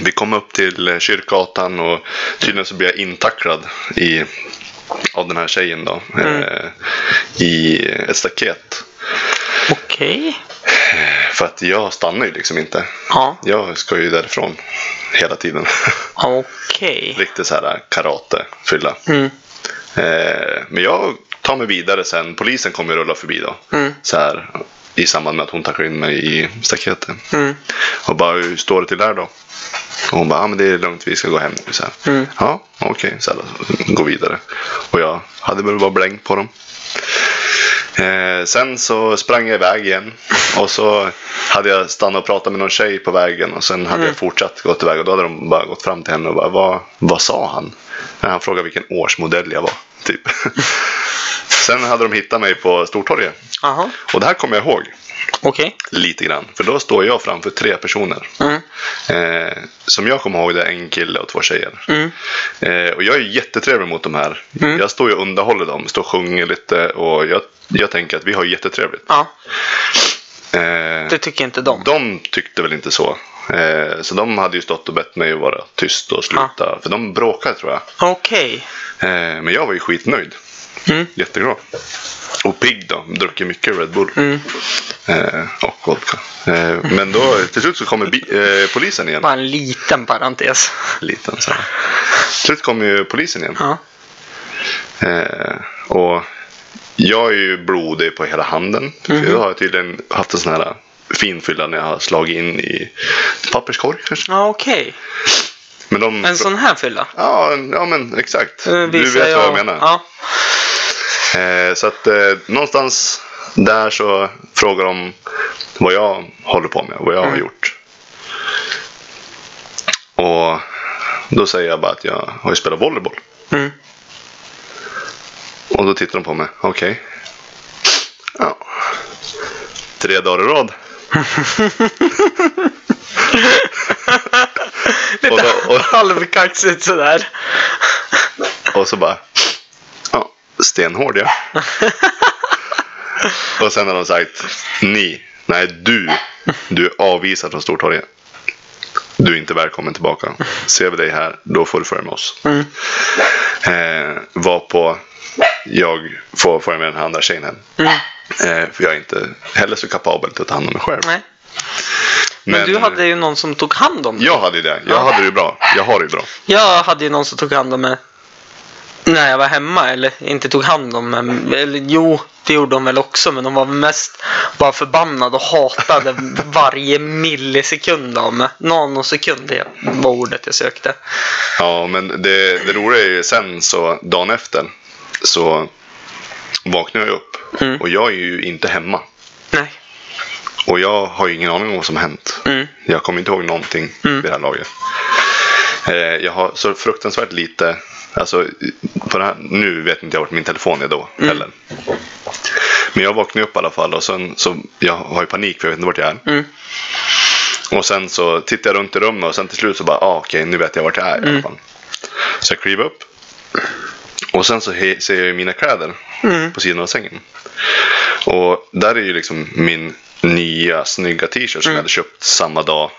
Speaker 2: Vi kom upp till eh, Kyrkgatan och tydligen så blev jag intacklad i, av den här tjejen då. Eh, I ett staket.
Speaker 1: Okej.
Speaker 2: För att jag stannar ju liksom inte.
Speaker 1: Ja.
Speaker 2: Jag ska ju därifrån hela tiden.
Speaker 1: Okej.
Speaker 2: Riktigt så här karate fylla.
Speaker 1: Mm.
Speaker 2: Eh, men jag tar mig vidare sen. Polisen kommer rulla förbi då.
Speaker 1: Mm.
Speaker 2: Så här, I samband med att hon tacklar in mig i staketet.
Speaker 1: Mm.
Speaker 2: Och bara, hur står det till där då? Och hon bara, ja men det är lugnt, vi ska gå hem nu. Så.
Speaker 1: Mm.
Speaker 2: Ja, okej, så här, då, gå vidare. Och jag hade väl bara blängt på dem. Eh, sen så sprang jag iväg igen. Och så hade jag stannat och pratat med någon tjej på vägen. Och sen hade jag fortsatt gått iväg. Och då hade de bara gått fram till henne och bara, vad, vad sa han? Han frågade vilken årsmodell jag var. Typ. sen hade de hittat mig på Stortorget.
Speaker 1: Jaha.
Speaker 2: Och det här kommer jag ihåg
Speaker 1: Okej.
Speaker 2: lite grann. För då står jag framför tre personer.
Speaker 1: Mm.
Speaker 2: Eh, som jag kommer ihåg det är en kille och två tjejer.
Speaker 1: Mm.
Speaker 2: Eh, och jag är jättetrevlig mot de här.
Speaker 1: Mm.
Speaker 2: Jag står ju och underhåller dem, står och sjunger lite och jag, jag tänker att vi har jättetrevligt.
Speaker 1: Ja,
Speaker 2: Eh,
Speaker 1: det tycker inte de.
Speaker 2: de tyckte väl inte så. Eh, så de hade ju stått och bett mig att vara tyst och sluta. För de bråkade tror jag.
Speaker 1: Okej.
Speaker 2: Eh, men jag var ju skitnöjd.
Speaker 1: Mm.
Speaker 2: Jätteglad. Och pigg då. Druckit mycket Red Bull.
Speaker 1: Mm.
Speaker 2: Eh, och vodka. Eh, men då till slut så kommer bi- eh, polisen igen.
Speaker 1: Bara en liten parentes.
Speaker 2: Liten så här. Till slut kommer ju polisen igen.
Speaker 1: Ja.
Speaker 2: Eh, och jag är ju blodig på hela handen. För jag har tydligen haft en sån här finfylla när jag har slagit in i papperskorg kanske.
Speaker 1: Ja, okej.
Speaker 2: Men de...
Speaker 1: En sån här fylla?
Speaker 2: Ja, ja men exakt.
Speaker 1: Eh,
Speaker 2: Du vet vad jag menar.
Speaker 1: Ja.
Speaker 2: Eh, så att eh, någonstans där så frågar de vad jag håller på med, vad jag har
Speaker 1: Mm.
Speaker 2: gjort. Och då säger jag bara att jag har ju spelat volleyboll.
Speaker 1: Mm.
Speaker 2: Och då tittar de på mig. Okej. Ja. Tre dagar i rad.
Speaker 1: Lite
Speaker 2: Och då- och-
Speaker 1: halvkaxigt sådär.
Speaker 2: Och så bara. Ja, stenhård ja. och sen har de sagt. Ni. Nej, du. Du är avvisad från Stortorget. Du är inte välkommen tillbaka. Ser vi dig här, då får du följa med oss.
Speaker 1: Mm.
Speaker 2: Eh, var på jag får följa med den här andra tjejen hem.
Speaker 1: Mm.
Speaker 2: Eh, för jag är inte heller så kapabel till att ta hand om mig själv.
Speaker 1: Nej. Men, du hade ju någon som tog hand om dig.
Speaker 2: Jag hade ju det. Jag
Speaker 1: Ja.
Speaker 2: hade det ju bra. Jag har det ju bra.
Speaker 1: Jag hade ju någon som tog hand om mig när jag var hemma. Eller inte tog hand om mig. Eller jo, det gjorde de väl också. Men de var mest bara förbannade och hatade varje millisekund av mig. Nanosekund var ordet jag sökte.
Speaker 2: Ja, men det, det roliga är ju sen så dagen efter så vaknar jag upp
Speaker 1: Mm.
Speaker 2: och jag är ju inte hemma.
Speaker 1: Nej.
Speaker 2: Och jag har ju ingen aning om vad som hänt.
Speaker 1: Mm.
Speaker 2: Jag kommer inte ihåg någonting
Speaker 1: Mm.
Speaker 2: vid det här laget. Eh, jag har så fruktansvärt lite, alltså på här, nu vet inte jag vart min telefon är då
Speaker 1: Mm.
Speaker 2: heller. Men jag vaknar upp i alla fall och sen så, jag har ju panik för jag vet inte vart jag är.
Speaker 1: Mm.
Speaker 2: Och sen så tittar jag runt i rummet och sen till slut så bara, ah, okej nu vet jag vart jag är i alla
Speaker 1: Mm.
Speaker 2: fall. Så jag kliver upp. Och sen så ser jag mina kläder
Speaker 1: Mm.
Speaker 2: på sidan av sängen. Och där är ju liksom min nya snygga t-shirt som jag hade köpt samma dag.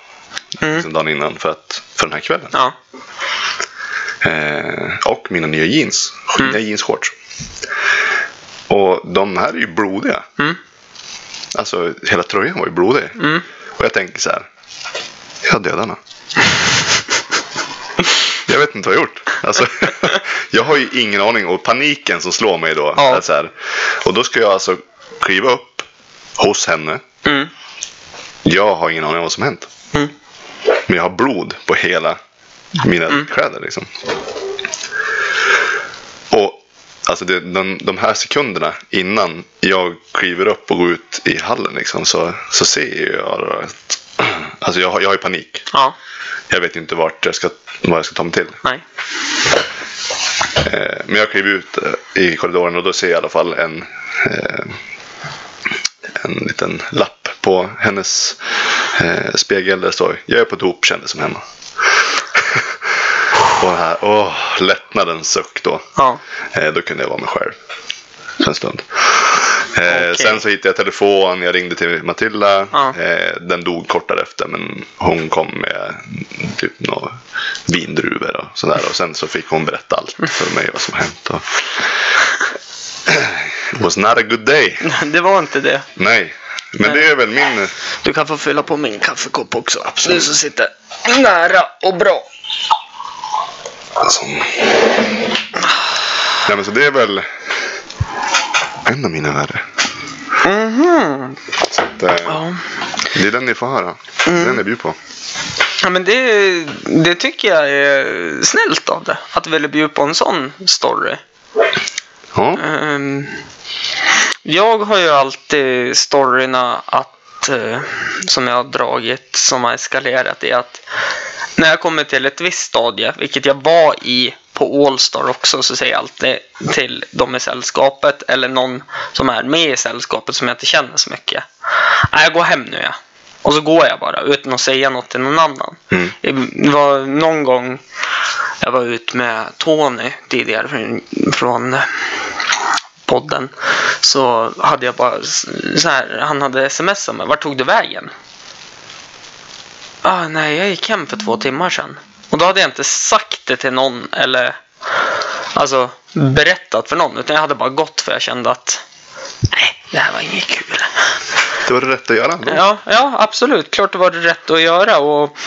Speaker 1: Mm.
Speaker 2: Liksom dagen innan för, att, för den här kvällen.
Speaker 1: Ja.
Speaker 2: Eh, och mina nya jeans.
Speaker 1: Mm.
Speaker 2: Nya jeansshorts. Och de här är ju blodiga.
Speaker 1: Mm.
Speaker 2: Alltså hela tröjan var ju blodig.
Speaker 1: Mm.
Speaker 2: Och jag tänker så här. Jag dödar henne. jag vet inte vad jag har gjort. Alltså, jag har ju ingen aning. Och paniken som slår mig då.
Speaker 1: Ja.
Speaker 2: Så här, och då ska jag alltså kliva upp hos henne.
Speaker 1: Mm.
Speaker 2: Jag har ingen aning om vad som hänt.
Speaker 1: Mm.
Speaker 2: Men jag har blod på hela mina kläder liksom. Och alltså det, de, de här sekunderna innan jag kliver upp och går ut i hallen liksom, så, så ser jag att alltså jag, jag har ju panik.
Speaker 1: Ja.
Speaker 2: Jag vet inte vart jag ska, vad jag ska ta mig till.
Speaker 1: Nej.
Speaker 2: Eh, men jag kliver ut eh, i korridoren och då ser jag i alla fall en, eh, en liten lapp på hennes eh, spegel där det står Jag är på dop kändes som hemma. och här, åh, lättnadens suck då.
Speaker 1: Ja.
Speaker 2: Eh, då kunde jag vara mig själv. För en stund. Eh,
Speaker 1: Okej.
Speaker 2: Sen så hittade jag telefon, jag ringde till Matilda.
Speaker 1: Ja.
Speaker 2: Eh, den dog kort därefter men hon kom med typ några vindruvor och sådär. Och sen så fick hon berätta allt för mig vad som hänt. Och... It was not a good day.
Speaker 1: Det var inte det.
Speaker 2: Nej. Men det är väl min...
Speaker 1: Du kan få fylla på min kaffekopp också. Absolut. Du som sitter nära och bra.
Speaker 2: Alltså... Nej men så det är väl en av mina värre.
Speaker 1: Mhm.
Speaker 2: Så att, eh,
Speaker 1: Ja.
Speaker 2: det är den ni får höra. Det är den jag bjuder på.
Speaker 1: ja, men det, det tycker jag är snällt av det. Att vilja bjuda på en sån story.
Speaker 2: Ja.
Speaker 1: Ehm, jag har ju alltid storyna att, eh, som jag har dragit, som har eskalerat i att när jag kommer till ett visst stadie, vilket jag var i på Allstar också, så säger jag alltid till de i sällskapet eller någon som är med i sällskapet som jag inte känner så mycket. Nej, jag går hem nu ja. Och så går jag bara utan att säga något till någon annan.
Speaker 2: Mm.
Speaker 1: Det var någon gång jag var ute med Tony tidigare från podden. Så hade jag bara så här, han hade smsat mig. Vart tog du vägen? Ah, nej, jag gick hem för två timmar sedan. Och då hade jag inte sagt det till någon eller alltså berättat för någon. Utan jag hade bara gått för jag kände att nej, det här var inget kul.
Speaker 2: Det var det rätt att göra. Då.
Speaker 1: Ja, ja, absolut. Klart det var det rätt att göra. Och,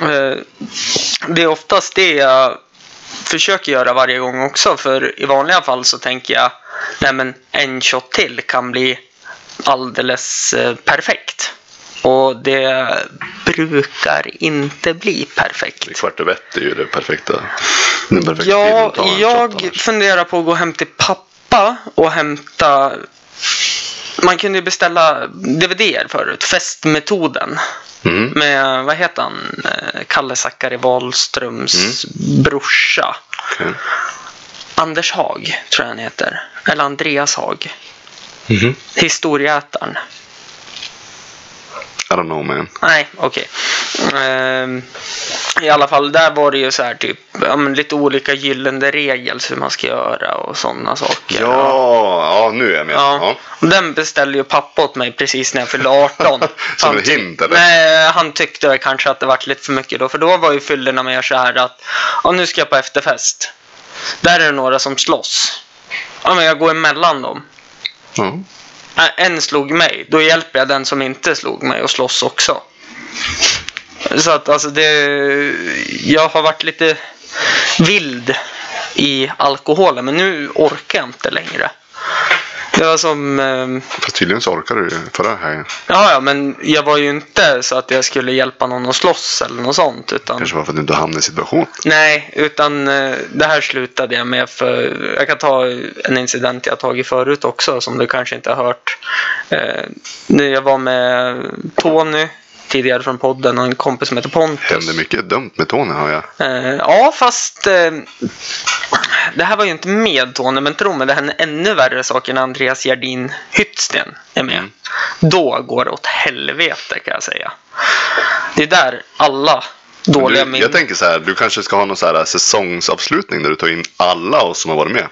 Speaker 1: eh, det är oftast det jag försöker göra varje gång också. För i vanliga fall så tänker jag nej men en shot till kan bli alldeles eh, perfekt. Och det brukar inte bli perfekt.
Speaker 2: Kvart över ett är ju det perfekta. Den perfekta
Speaker 1: Ja,
Speaker 2: en
Speaker 1: jag funderar på att gå hem till pappa och hämta... Man kunde ju beställa DVD förut, festmetoden.
Speaker 2: Mm.
Speaker 1: Med, vad heter han, Eh, Kalle Zackari Wahlströms brorsa.
Speaker 2: Okej.
Speaker 1: Anders Haag, tror jag han heter. Eller Andreas Haag.
Speaker 2: Mhm.
Speaker 1: Historieätaren.
Speaker 2: I don't know man.
Speaker 1: Nej, okej. Ehm, I alla fall, där var det ju så här typ ja, men lite olika gyllene regler hur man ska göra och sådana saker.
Speaker 2: Ja, ja nu är jag med.
Speaker 1: Ja.
Speaker 2: Ja.
Speaker 1: Den beställde ju pappa åt mig precis när jag fyllde 18.
Speaker 2: Som en hint, eller?
Speaker 1: Nej, han tyckte kanske att det vart lite för mycket då. För då var ju fyllorna mer så här att ja, nu ska jag på efterfest. Där är det några som slåss. Ja, men jag går emellan dem. Ä- En slog mig, då hjälper jag den som inte slog mig och slåss också. Så att alltså det... Jag har varit lite vild i alkoholen, men nu orkar jag inte längre. Det var som... ehm,
Speaker 2: Fast tydligen så orkade du förra helgen.
Speaker 1: Ja, ja, men jag var ju inte så att jag skulle hjälpa någon att slåss eller något sånt. Utan,
Speaker 2: Kanske var för att du inte hamnade i situation.
Speaker 1: nej, utan eh, det här slutade jag med för jag kan ta en incident jag tagit förut också som du kanske inte har hört. Eh, jag var med Tony tidigare från podden och en kompis som heter Pontus.
Speaker 2: Hände mycket dumt med Tony har jag.
Speaker 1: Eh, ja, fast eh, det här var ju inte med Tony, men tro mig, det hände ännu värre saker när Andreas Gerdin Hyttsten är med.
Speaker 2: Mm.
Speaker 1: Då går det åt helvete kan jag säga. Det är där alla dåliga minnen...
Speaker 2: jag tänker så här, du kanske ska ha någon så här säsongsavslutning där du tar in alla oss som har varit med.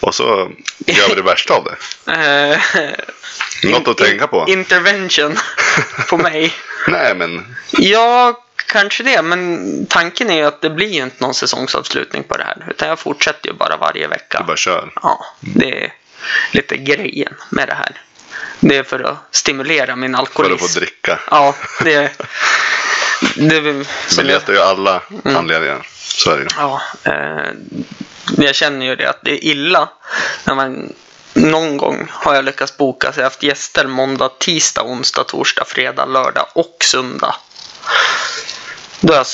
Speaker 2: Och så gör vi det värsta av det.
Speaker 1: Eh,
Speaker 2: Något att tänka på.
Speaker 1: Intervention på mig.
Speaker 2: Nej men,
Speaker 1: Ja, kanske det. Men tanken är ju att det blir ju inte någon säsongsavslutning på det här. Utan jag fortsätter ju bara varje vecka.
Speaker 2: du bara kör.
Speaker 1: Ja, det är lite grejen med det här. Det är för att stimulera min
Speaker 2: För
Speaker 1: alkoholism.
Speaker 2: att få dricka.
Speaker 1: Ja, det är... Det
Speaker 2: Vi letar ju alla
Speaker 1: Mm.
Speaker 2: anledningar. Så är det ju.
Speaker 1: ja, eh, jag känner ju det att det är illa när man någon gång har jag lyckats boka så jag har haft gäster måndag, tisdag, onsdag, torsdag, fredag, lördag och söndag. Då har jag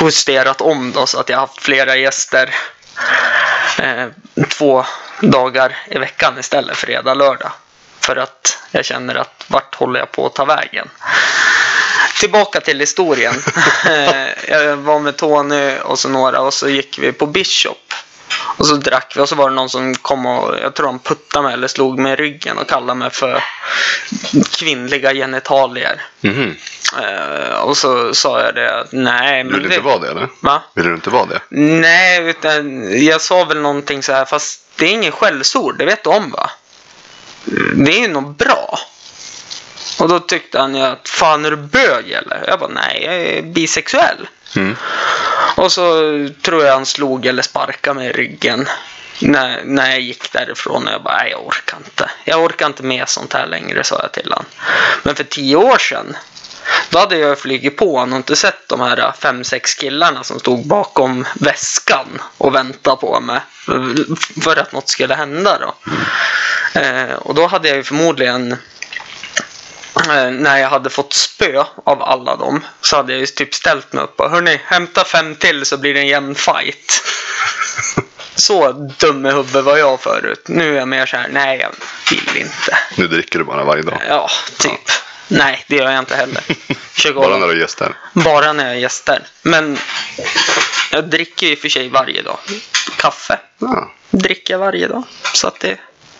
Speaker 1: justerat om då så att jag har haft flera gäster eh, två dagar i veckan istället fredag, lördag. För att jag känner att vart håller jag på att ta vägen? Tillbaka till historien. Eh, jag var med Tony och så några och så gick vi på Bishop. Och så drack vi och så var det någon som kom och jag tror han puttade mig eller slog mig i ryggen och kallade mig för kvinnliga genitalier.
Speaker 2: Mhm.
Speaker 1: Eh, och så sa jag det att nej
Speaker 2: Du vill
Speaker 1: det...
Speaker 2: inte vara det eller?
Speaker 1: Va?
Speaker 2: Vill du inte vara det?
Speaker 1: Nej, utan jag sa väl någonting så här fast det är ingen skällsord, det vet du om va? det är ju något bra. Och då tyckte han ju att fan är du bög eller? Jag bara nej, jag är bisexuell.
Speaker 2: Mm.
Speaker 1: Och så tror jag han slog eller sparkade mig i ryggen. När, när jag gick därifrån och jag bara, nej jag orkar inte. Jag orkar inte med sånt här längre, sa jag till honom. Men för tio år sedan, då hade jag flugit på honom och inte sett de här fem, sex killarna som stod bakom väskan och väntade på mig. För att något skulle hända då. Eh, och då hade jag ju förmodligen när jag hade fått spö av alla dem så hade jag ju typ ställt mig upp och hörni, hämta fem till så blir det en jämn fight. Så dum i huvudet var jag förut. Nu är jag mer så här, nej jag vill inte.
Speaker 2: Nu dricker du bara varje dag.
Speaker 1: Ja, typ. Nej, det gör jag inte heller.
Speaker 2: Bara när du är gäster.
Speaker 1: bara när jag är gäster. Men jag dricker ju för sig varje dag. Kaffe
Speaker 2: Ja,
Speaker 1: dricker jag varje dag. Så att det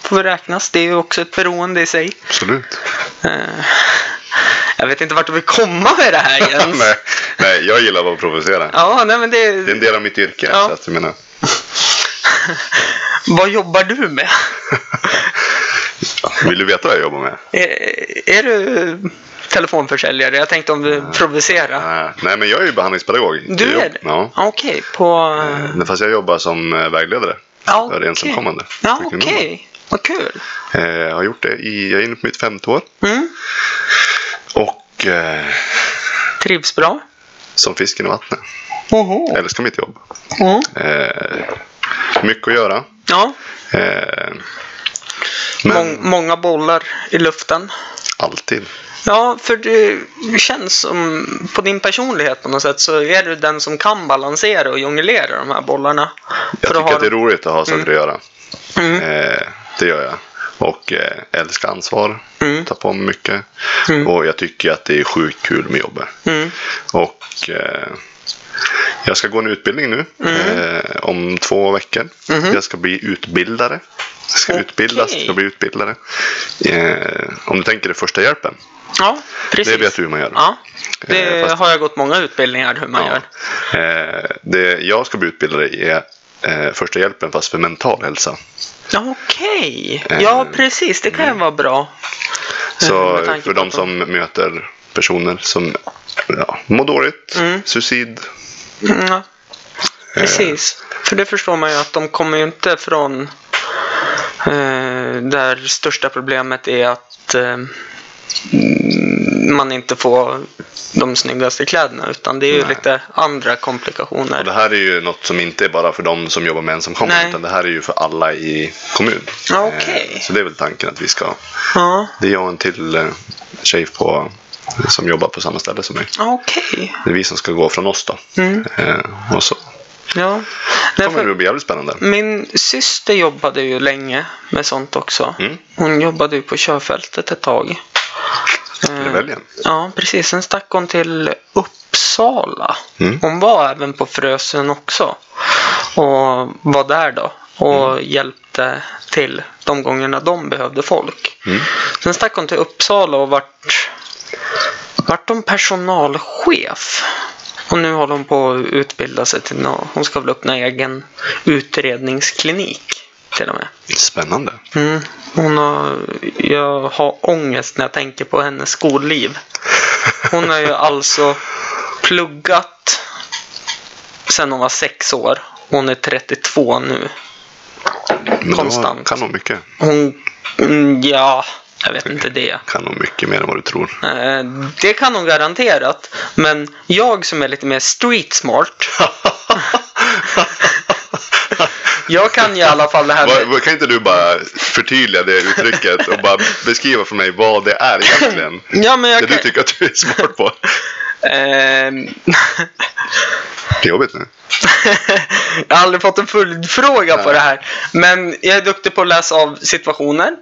Speaker 1: får räknas. Det är ju också ett beroende i sig.
Speaker 2: absolut.
Speaker 1: Eh, Jag vet inte vart du vill komma med det här Jens.
Speaker 2: nej, nej, jag gillar att provocera.
Speaker 1: Ja, nej men det...
Speaker 2: Det är en del av mitt yrke.
Speaker 1: Ja.
Speaker 2: Så att jag menar,
Speaker 1: Vad jobbar du med?
Speaker 2: vill du veta vad jag jobbar med?
Speaker 1: Är, är du telefonförsäljare? Jag tänkte om du provocerar.
Speaker 2: Nej, nej, men jag är ju behandlingspedagog.
Speaker 1: Du
Speaker 2: Jag
Speaker 1: är det?
Speaker 2: Ja.
Speaker 1: Okej, på...
Speaker 2: Eh, Fast jag jobbar som eh, vägledare
Speaker 1: Ja,
Speaker 2: för
Speaker 1: okej.
Speaker 2: ensamkommande.
Speaker 1: Ja,
Speaker 2: för
Speaker 1: okej.
Speaker 2: kvinnor.
Speaker 1: Vad kul.
Speaker 2: Eh, Jag har gjort det i, jag är inne på mitt femte år.
Speaker 1: Mm.
Speaker 2: Och eh,
Speaker 1: Trivs bra?
Speaker 2: som fisken i vattnet.
Speaker 1: Oho.
Speaker 2: Jag älskar mitt jobb.
Speaker 1: Mm.
Speaker 2: Eh, mycket att göra.
Speaker 1: Ja,
Speaker 2: Eh, men
Speaker 1: mång, många bollar i luften.
Speaker 2: alltid.
Speaker 1: Ja, för det känns som på din personlighet på något sätt så är du den som kan balansera och jonglera de här bollarna.
Speaker 2: Jag
Speaker 1: att
Speaker 2: tycker
Speaker 1: ha
Speaker 2: att det är roligt att ha saker att göra.
Speaker 1: Mm.
Speaker 2: Eh, det gör jag. Och eh, älskar ansvar.
Speaker 1: Mm.
Speaker 2: Tar på mig mycket.
Speaker 1: Mm.
Speaker 2: Och jag tycker att det är sjukt kul med jobbet.
Speaker 1: Mm.
Speaker 2: Och eh, jag ska gå en utbildning nu
Speaker 1: Mm.
Speaker 2: eh, om två veckor.
Speaker 1: Mhm.
Speaker 2: Jag ska bli utbildare. Jag ska
Speaker 1: Okej.
Speaker 2: utbildas, jag ska bli utbildare. Eh, om du tänker dig första hjälpen.
Speaker 1: Ja, precis.
Speaker 2: Det vet du hur man gör.
Speaker 1: Ja, det
Speaker 2: Eh, fast-
Speaker 1: har jag gått många utbildningar hur man
Speaker 2: Ja.
Speaker 1: gör.
Speaker 2: Eh, det jag ska bli utbildare i är eh, första hjälpen fast för mental hälsa.
Speaker 1: Okej,
Speaker 2: Eh,
Speaker 1: ja precis. Det kan ju vara bra.
Speaker 2: Så
Speaker 1: tanke
Speaker 2: för de som möter personer som ja, mår dåligt,
Speaker 1: Mm.
Speaker 2: suicid.
Speaker 1: Mm, Ja, precis. För det förstår man ju att de kommer ju inte från eh, där största problemet är att eh, mm, man inte får de snyggaste kläderna utan det är ju
Speaker 2: Nej.
Speaker 1: lite andra
Speaker 2: Och
Speaker 1: komplikationer.
Speaker 2: det här är ju något som inte är bara för de som jobbar med ensamkommande
Speaker 1: Nej.
Speaker 2: utan det här är ju för alla i kommunen.
Speaker 1: Okej.
Speaker 2: Eh, Så det är väl tanken att vi ska.
Speaker 1: Ja,
Speaker 2: Det är jag och en till eh, tjej på, som jobbar på samma ställe som mig.
Speaker 1: okej.
Speaker 2: Det är vi som ska gå från oss då.
Speaker 1: Mm.
Speaker 2: Eh, och så
Speaker 1: Ja. Nej,
Speaker 2: kommer det att bli jävligt spännande.
Speaker 1: Min syster jobbade ju länge med sånt också.
Speaker 2: Mm.
Speaker 1: Hon jobbade ju på körfältet ett tag. Eh,
Speaker 2: Rebellen.
Speaker 1: Ja, precis. Sen stack hon till Uppsala.
Speaker 2: Mm.
Speaker 1: Hon var även på Frösön också. Och var där då. Och
Speaker 2: Mm.
Speaker 1: hjälpte till de gångerna de behövde folk.
Speaker 2: Mm.
Speaker 1: Sen stack hon till Uppsala och vart, vart de personalchef. Och nu håller hon på att utbilda sig till nå Hon ska väl öppna egen utredningsklinik till och med.
Speaker 2: Spännande.
Speaker 1: Mm. Hon har, jag har ångest när jag tänker på hennes skolliv. Hon har ju alltså pluggat sedan hon var sex år. Hon är 32 nu.
Speaker 2: Men
Speaker 1: Konstant.
Speaker 2: Kan nog mycket.
Speaker 1: Hon, mm, ja, jag vet inte det.
Speaker 2: Kan nog mycket mer än vad du tror.
Speaker 1: Eh, Det kan hon garanterat. Men jag som är lite mer street smart. jag kan i alla fall det här med...
Speaker 2: Kan inte du bara förtydliga det uttrycket och bara beskriva för mig vad det är egentligen?
Speaker 1: Ja, men jag
Speaker 2: Det
Speaker 1: kan...
Speaker 2: du tycker att du är smart på.
Speaker 1: Ehm,
Speaker 2: Det är jobbigt nu.
Speaker 1: jag har aldrig fått en följdfråga på det här. Men jag är duktig på att läsa av situationer.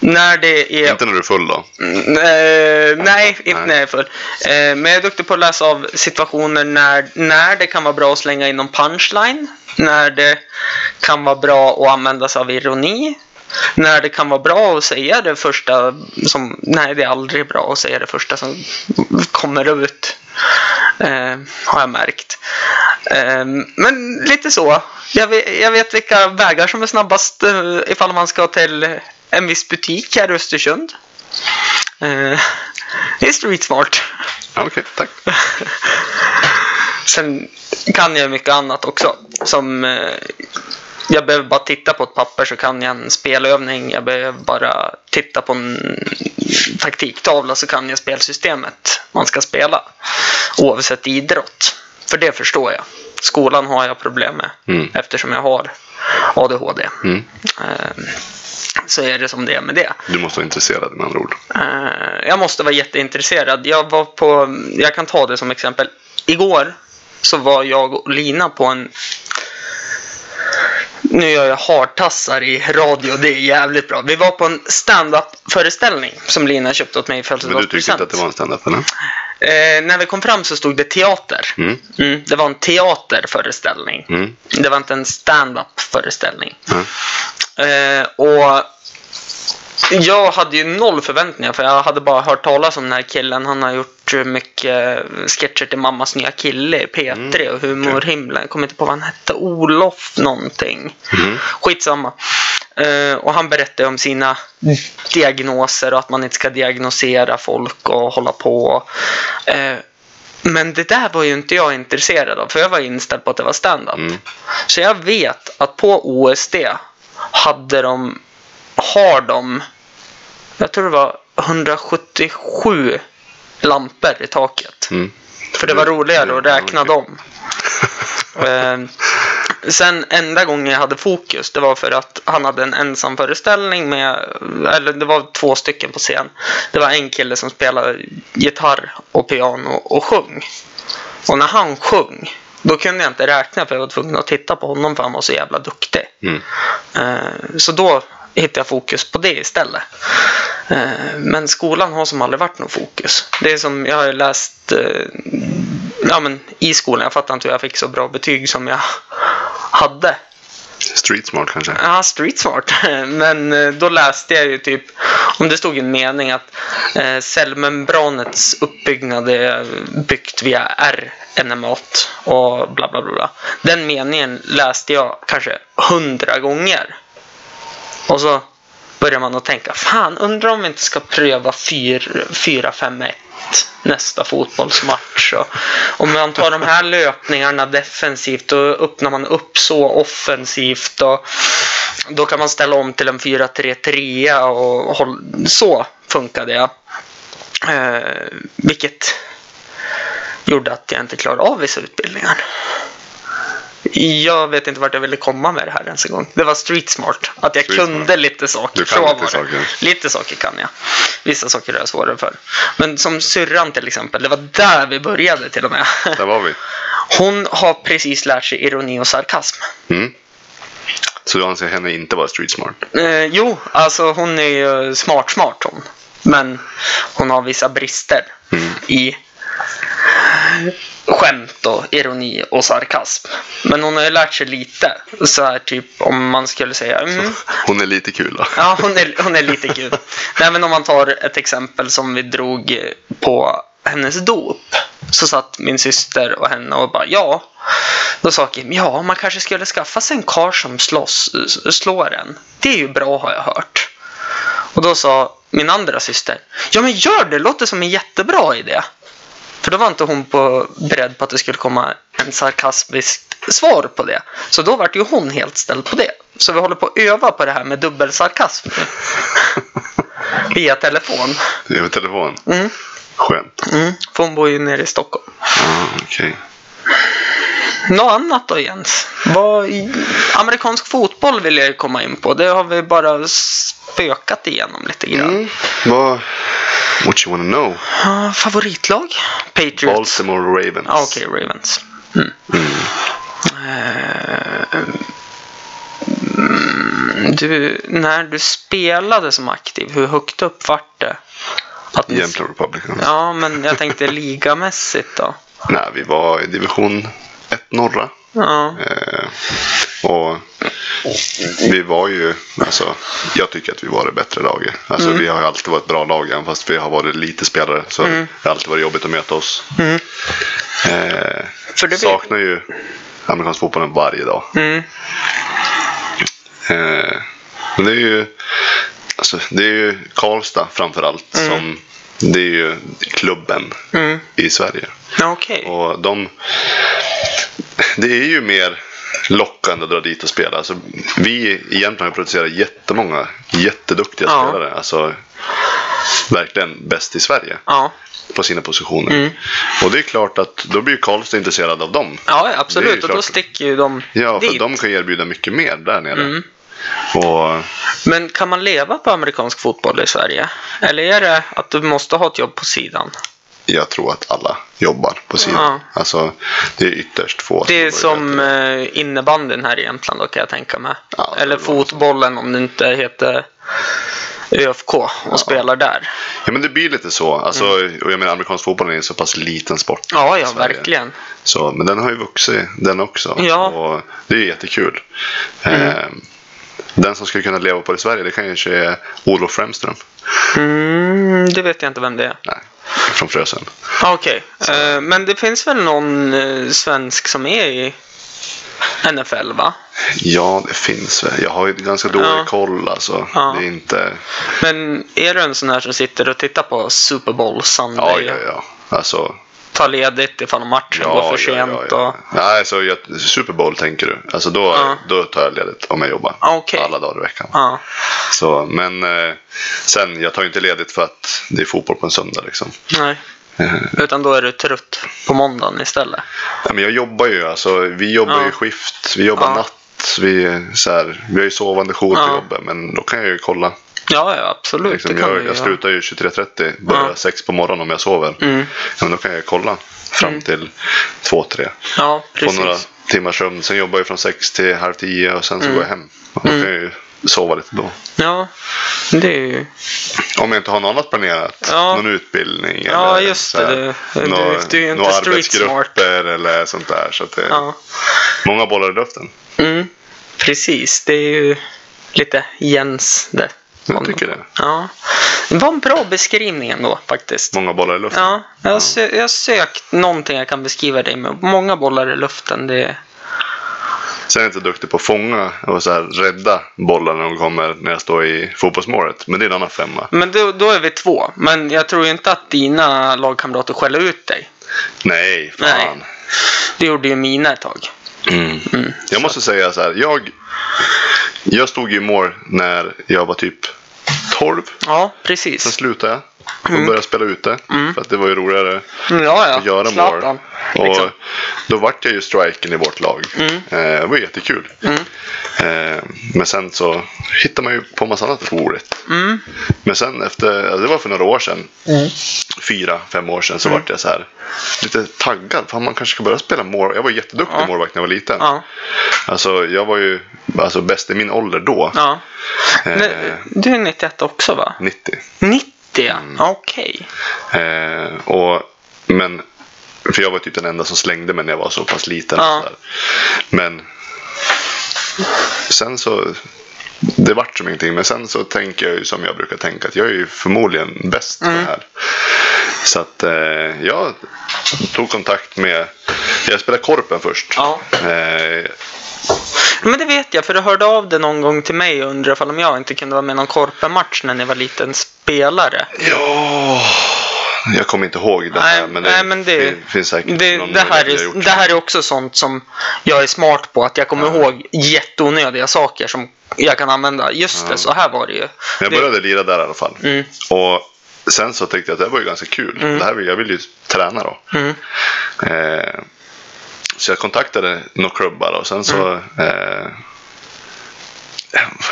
Speaker 1: När det är...
Speaker 2: Inte när du är full då.
Speaker 1: Mm, eh, nej, inte när jag är full. Eh, men jag är duktig på att läsa av situationer när, när det kan vara bra att slänga in någon punchline. När det kan vara bra att använda sig av ironi. När det kan vara bra att säga det första som... Nej, det är aldrig bra att säga det första som kommer ut. Eh, har jag märkt. Eh, men lite så. Jag vet, jag vet vilka vägar som är snabbast eh, ifall man ska till en viss butik här i Östersund. Eh, det är street smart.
Speaker 2: Ja, Okej, tack.
Speaker 1: Sen kan jag mycket annat också. Som eh, jag behöver bara titta på ett papper så kan jag en spelövning. Jag behöver bara titta på en taktiktavla så kan jag spelsystemet man ska spela. Oavsett idrott. För det förstår jag. Skolan har jag problem med
Speaker 2: Mm.
Speaker 1: eftersom jag har ADHD.
Speaker 2: Mm.
Speaker 1: Eh, så är det som det är med det.
Speaker 2: Du måste vara intresserad med andra ord.
Speaker 1: Eh, jag måste vara jätteintresserad. Jag var på, jag kan ta det som exempel. Igår så var jag och Lina på en nu gör jag hartassar i radio, det är jävligt bra. Vi var på en stand-up föreställning som Lina köpte åt mig i
Speaker 2: Men du tyckte
Speaker 1: födelsedagspresent.
Speaker 2: inte att det var en standup eller?
Speaker 1: Eh, när vi kom fram så stod det teater.
Speaker 2: Mm.
Speaker 1: Mm, det var en teaterföreställning.
Speaker 2: Mm.
Speaker 1: Det var inte en stand-up föreställning. Eh, och jag hade ju noll förväntningar för jag hade bara hört talas om den här killen. Han har gjort mycket sketcher till Mammas nya kille i P3 och Humorhimlen. Jag kommer inte på vad han hette. Olof någonting.
Speaker 2: Mm.
Speaker 1: Skitsamma. Eh, och han berättade om sina diagnoser och att man inte ska diagnosera folk och hålla på. Eh, men det där var ju inte jag intresserad av för jag var inställd på att det var stand-up.
Speaker 2: Mm.
Speaker 1: Så jag vet att på OSD hade de, har de, jag tror det var 177 lampor i taket.
Speaker 2: Mm.
Speaker 1: För det var roligare att räkna dem. Sen enda gången jag hade fokus, det var för att han hade en ensam föreställning med, eller det var två stycken på scen. Det var en kille som spelade gitarr och piano och sjöng. Och när han sjöng, då kunde jag inte räkna för jag var tvungen att titta på honom för han var så jävla duktig.
Speaker 2: Mm.
Speaker 1: Eh, Så då hittade jag fokus på det istället. Eh, Men skolan har som aldrig varit någon fokus. Det är som jag har läst eh, ja, men i skolan. Jag fattar inte hur jag fick så bra betyg som jag hade.
Speaker 2: Street smart kanske?
Speaker 1: Ja, street smart. Men eh, då läste jag ju typ om det stod en mening att eh, cellmembranets uppbyggnad är byggt via RNMat och bla bla. bla. Den meningen läste jag kanske hundra gånger. Och så börjar man att tänka, fan undrar om vi inte ska pröva 4-5-1 nästa fotbollsmatch. Och om man tar de här löpningarna defensivt då öppnar man upp så offensivt. Och då kan man ställa om till en 4-3-3 och håll, så funkade jag. Eh, vilket gjorde att jag inte klarade av vissa utbildningar. Jag vet inte vart jag ville komma med det här ens en gång. Det var street smart. Att jag
Speaker 2: Street
Speaker 1: kunde
Speaker 2: smart.
Speaker 1: lite saker.
Speaker 2: Du kan
Speaker 1: Så
Speaker 2: lite saker.
Speaker 1: Lite saker kan jag. Vissa saker är jag svårare för. Men som syrran till exempel. Det var där vi började till och med.
Speaker 2: Där var vi.
Speaker 1: Hon har precis lärt sig ironi och sarkasm.
Speaker 2: Mm. Så du anser henne inte vara street smart?
Speaker 1: Eh, jo, alltså hon är ju smart smart hon. Men hon har vissa brister
Speaker 2: Mm.
Speaker 1: i skämt och ironi och sarkasm. Men hon har ju lärt sig lite. Så här typ om man skulle säga mm,
Speaker 2: Hon är lite kul då.
Speaker 1: Ja, hon är, hon är lite kul. Nej, men om man tar ett exempel som vi drog på hennes dop. Så satt min syster och henne och bara ja. Då sa Kim, ja man kanske skulle skaffa sig en karl som slåss, slår en. Det är ju bra har jag hört. Och då sa min andra syster, ja men gör det, låter som en jättebra idé. För då var inte hon på, beredd på att det skulle komma en sarkastiskt svar på det. Så då vart ju hon helt ställd på det. Så vi håller på att öva på det här med dubbelsarkasm nu. Via telefon.
Speaker 2: Över telefon?
Speaker 1: Mm.
Speaker 2: Skönt.
Speaker 1: Mm. För hon bor ju nere i Stockholm.
Speaker 2: Ah, Okej.
Speaker 1: Något annat då Jens? Vad, i- amerikansk fotboll vill jag ju komma in på. Det har vi bara spökat igenom lite grann.
Speaker 2: Mm. Vad... What you wanna know?
Speaker 1: Ah, favoritlag? Patriots.
Speaker 2: Baltimore Ravens.
Speaker 1: Ah, Okej, Ravens. Mm.
Speaker 2: Mm.
Speaker 1: Eh, mm, du, när du spelade som aktiv, hur högt upp vart det? Att
Speaker 2: Jämtland Republicans.
Speaker 1: Ja, men jag tänkte ligamässigt då.
Speaker 2: Nej, vi var i division 1 norra.
Speaker 1: Ja,
Speaker 2: Eh, och vi var ju, alltså, jag tycker att vi var det bättre laget. Alltså,
Speaker 1: Mm.
Speaker 2: Vi har ju alltid varit ett bra lag, även fast vi har varit lite spelare. Så
Speaker 1: Mm.
Speaker 2: det har alltid varit jobbigt att möta oss.
Speaker 1: Mm.
Speaker 2: Eh,
Speaker 1: För
Speaker 2: saknar ju amerikansk fotbollen varje dag.
Speaker 1: mm,
Speaker 2: Eh, men det är ju alltså, det är ju Karlstad framförallt som det är ju klubben
Speaker 1: Mm.
Speaker 2: i Sverige.
Speaker 1: Okej.
Speaker 2: Och de, det är ju mer lockande att dra dit och spela. Alltså, vi egentligen har producerat jättemånga jätteduktiga
Speaker 1: Ja.
Speaker 2: spelare. Alltså, verkligen bäst i Sverige
Speaker 1: Ja.
Speaker 2: på sina positioner.
Speaker 1: Mm.
Speaker 2: Och det är klart att då blir Karlstad intresserad av dem.
Speaker 1: ja, absolut. Och då sticker ju de
Speaker 2: Ja, för
Speaker 1: dit.
Speaker 2: de kan ju erbjuda mycket mer där nere.
Speaker 1: Mm.
Speaker 2: Och
Speaker 1: Men kan man leva på amerikansk fotboll i Sverige? Eller är det att du måste ha ett jobb på sidan?
Speaker 2: jag tror att alla jobbar på sidan.
Speaker 1: Ja.
Speaker 2: Alltså, det är ytterst få
Speaker 1: Det är som eh, innebandyn här i Jämtland då kan jag tänka mig.
Speaker 2: Ja,
Speaker 1: Eller fotbollen om det inte heter ÖFK och spelar där.
Speaker 2: Ja, men det blir lite så. Alltså, Och jag menar, amerikansk fotboll är en så pass liten sport.
Speaker 1: Ja, ja, verkligen.
Speaker 2: Så, men den har ju vuxit den också.
Speaker 1: Ja.
Speaker 2: Och det är jättekul. Eh, den som skulle kunna leva på det i Sverige det kanske är Olof Fremström.
Speaker 1: Mm, det vet jag inte vem det är.
Speaker 2: Nej, från Frösön.
Speaker 1: Okej, Eh, men det finns väl någon eh, svensk som är i NFL va?
Speaker 2: Ja, det finns väl. Jag har ju ganska dålig
Speaker 1: Ja.
Speaker 2: koll alltså.
Speaker 1: Ja.
Speaker 2: Det är inte...
Speaker 1: Men är du en sån här som sitter och tittar på Super Bowl Sunday?
Speaker 2: Ja, ja, ja. Alltså,
Speaker 1: Tar ledigt ifall matchen
Speaker 2: ja,
Speaker 1: går för sent?
Speaker 2: ja, ja.
Speaker 1: Och...
Speaker 2: Nej, så jag, Super Bowl tänker du. Alltså då,
Speaker 1: Ja.
Speaker 2: då tar jag ledigt om jag jobbar.
Speaker 1: Ah, okej.
Speaker 2: Alla dagar i veckan.
Speaker 1: Ja.
Speaker 2: Så, men eh, sen, jag tar inte ledigt för att det är fotboll på en söndag liksom.
Speaker 1: Nej.
Speaker 2: Eh,
Speaker 1: Utan då är du trött på måndagen istället.
Speaker 2: Ja, men jag jobbar ju, alltså, vi jobbar ju skift, vi jobbar natt. Vi, så här, vi har ju sovande jour på jobbet, men då kan jag ju kolla.
Speaker 1: Ja, ja absolut.
Speaker 2: Liksom,
Speaker 1: det
Speaker 2: jag, jag
Speaker 1: göra.
Speaker 2: slutar ju 23.30, börjar
Speaker 1: Ja.
Speaker 2: 6 på morgonen om jag sover.
Speaker 1: Mm.
Speaker 2: Ja, men då kan jag kolla fram till 2-3.
Speaker 1: Ja,
Speaker 2: Få
Speaker 1: precis.
Speaker 2: några timmars sömn. Sen jobbar jag från 6 till halv 10 och sen så
Speaker 1: Mm.
Speaker 2: går jag hem. Då kan jag ju sova lite då.
Speaker 1: Ja, det är ju...
Speaker 2: Om jag inte har något annat planerat.
Speaker 1: Ja.
Speaker 2: Någon utbildning.
Speaker 1: Ja,
Speaker 2: eller
Speaker 1: just
Speaker 2: så
Speaker 1: det.
Speaker 2: här,
Speaker 1: Du- du- är
Speaker 2: några arbetsgrupper eller sånt där. Så det,
Speaker 1: Ja.
Speaker 2: Många bollar i luften.
Speaker 1: Mm, precis, det är ju lite Jens det.
Speaker 2: Jag tycker det.
Speaker 1: Ja. Det var en bra beskrivning ändå faktiskt.
Speaker 2: Många bollar i luften.
Speaker 1: Ja, jag har, sö- jag har sökt någonting jag kan beskriva dig med. Många bollar i luften. Det...
Speaker 2: Sen är jag inte duktig på att fånga och så här rädda bollar när de kommer när jag står i fotbollsmålet. Men det är en annan femma.
Speaker 1: Men då, då är vi två. Men jag tror inte att dina lagkamrater skäller ut dig.
Speaker 2: Nej, fan.
Speaker 1: Det gjorde ju mina ett tag.
Speaker 2: Mm.
Speaker 1: Mm.
Speaker 2: Jag måste säga så här. Jag, jag stod ju i mål när jag var typ 12.
Speaker 1: Ja,
Speaker 2: Sen
Speaker 1: precis.
Speaker 2: slutade jag
Speaker 1: Mm.
Speaker 2: började spela ute. För att det var ju roligare
Speaker 1: Mm, Ja, ja.
Speaker 2: att göra mål.
Speaker 1: Zlatan,
Speaker 2: Och
Speaker 1: liksom.
Speaker 2: då vart jag ju striken i vårt lag.
Speaker 1: Mm.
Speaker 2: Eh, det var jättekul.
Speaker 1: Mm.
Speaker 2: Eh, men sen så hittar man ju på massa annat roligt.
Speaker 1: Mm.
Speaker 2: Men sen efter, alltså det var för några år sedan,
Speaker 1: Mm.
Speaker 2: fyra, fem år sedan, så vart jag så här lite taggad. Fan, man kanske ska börja spela mål. Jag var jätteduktig
Speaker 1: Ja.
Speaker 2: målvakt när jag var liten.
Speaker 1: Ja,
Speaker 2: Alltså jag var ju alltså, bäst i min ålder då.
Speaker 1: ja.
Speaker 2: Eh,
Speaker 1: du är 91 också va?
Speaker 2: 90.
Speaker 1: 90 ja.
Speaker 2: Mm.
Speaker 1: Okej.
Speaker 2: Eh, och, men, för jag var typ den enda som slängde mig när jag var så pass liten.
Speaker 1: Ja.
Speaker 2: Och så. Men sen så, det vart som ingenting. Men sen så tänker jag ju som jag brukar tänka att jag är ju förmodligen bäst på det här. Så att eh, jag tog kontakt med, jag spelade Korpen först.
Speaker 1: Ja.
Speaker 2: Eh,
Speaker 1: Men det vet jag, för du hörde av dig någon gång till mig och undrade om jag inte kunde vara med i någon korpenmatch när ni var liten spelare.
Speaker 2: ja, jag kommer inte ihåg det här.
Speaker 1: Nej,
Speaker 2: men det,
Speaker 1: nej, men det-
Speaker 2: fin- finns säkert
Speaker 1: Det,
Speaker 2: någon
Speaker 1: det, här är, det här är också sånt som jag är smart på. Att jag kommer ihåg jätteonödiga saker som jag kan använda. Just det, så här var det ju.
Speaker 2: Jag
Speaker 1: Det-
Speaker 2: började lira där i alla fall.
Speaker 1: Mm.
Speaker 2: Och sen så tyckte jag att det var ju ganska kul. Det här jag vill ju träna då.
Speaker 1: Mm.
Speaker 2: Eh, så jag kontaktade några klubbar och sen så
Speaker 1: Mm.
Speaker 2: eh,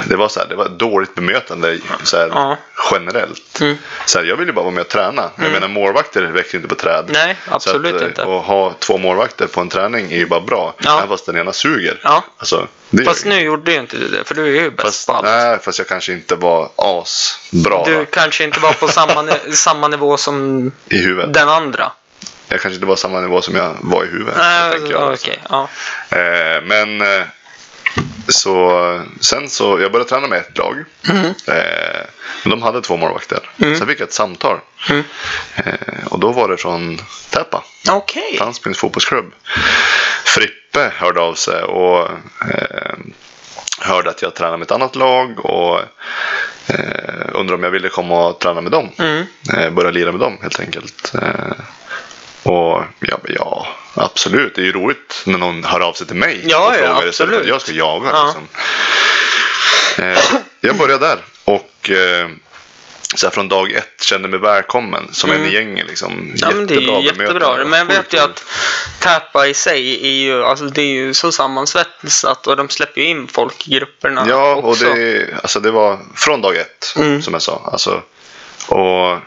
Speaker 2: det var så här, det var dåligt bemötande så här,
Speaker 1: Ja.
Speaker 2: generellt.
Speaker 1: Mm.
Speaker 2: Så här, jag ville bara vara med och träna. Jag menar målvakter växer inte på träd.
Speaker 1: Nej, absolut
Speaker 2: att, eh,
Speaker 1: inte.
Speaker 2: Och ha två målvakter på en träning är ju bara bra.
Speaker 1: Ja.
Speaker 2: Även fast den ena suger.
Speaker 1: Ja.
Speaker 2: Alltså,
Speaker 1: Fast nu gjorde ju inte du det, för du är ju bäst
Speaker 2: Fast,
Speaker 1: på allt.
Speaker 2: nej, fast jag kanske inte var asbra
Speaker 1: Du
Speaker 2: då,
Speaker 1: kanske inte var på samma, samma nivå som
Speaker 2: i huvudet.
Speaker 1: den andra.
Speaker 2: Jag kanske inte var samma nivå som jag var i huvudet. Tänker jag.
Speaker 1: okej. ja.
Speaker 2: Eh, men eh, så sen så, jag började träna med ett lag.
Speaker 1: Mm.
Speaker 2: Eh, de hade två målvakter. Sen fick jag ett samtal.
Speaker 1: Mm.
Speaker 2: Eh, och då var det från Täppa,
Speaker 1: Okej.
Speaker 2: Tandsbyns fotbollsklubb. Frippe hörde av sig och eh, hörde att jag tränade med ett annat lag. Och Eh, undrar om jag ville komma och träna med dem.
Speaker 1: Mm.
Speaker 2: Eh, börja lira med dem helt enkelt. Och ja, men ja, absolut. Det är ju roligt när någon hör av sig till mig.
Speaker 1: Ja,
Speaker 2: och
Speaker 1: ja,
Speaker 2: frågar istället för att jag ska jaga.
Speaker 1: Ja.
Speaker 2: Liksom. Eh, jag började där och eh, så från dag ett kände mig välkommen som en i gänget. Liksom.
Speaker 1: Ja, men det är ju jättebra. Men jag vet ju att Täpa i sig är ju, alltså det är ju så sammansvetsat och de släpper ju in folk i grupperna
Speaker 2: Ja, och
Speaker 1: också.
Speaker 2: det, alltså det var från dag ett,
Speaker 1: Mm.
Speaker 2: som jag sa. Alltså, och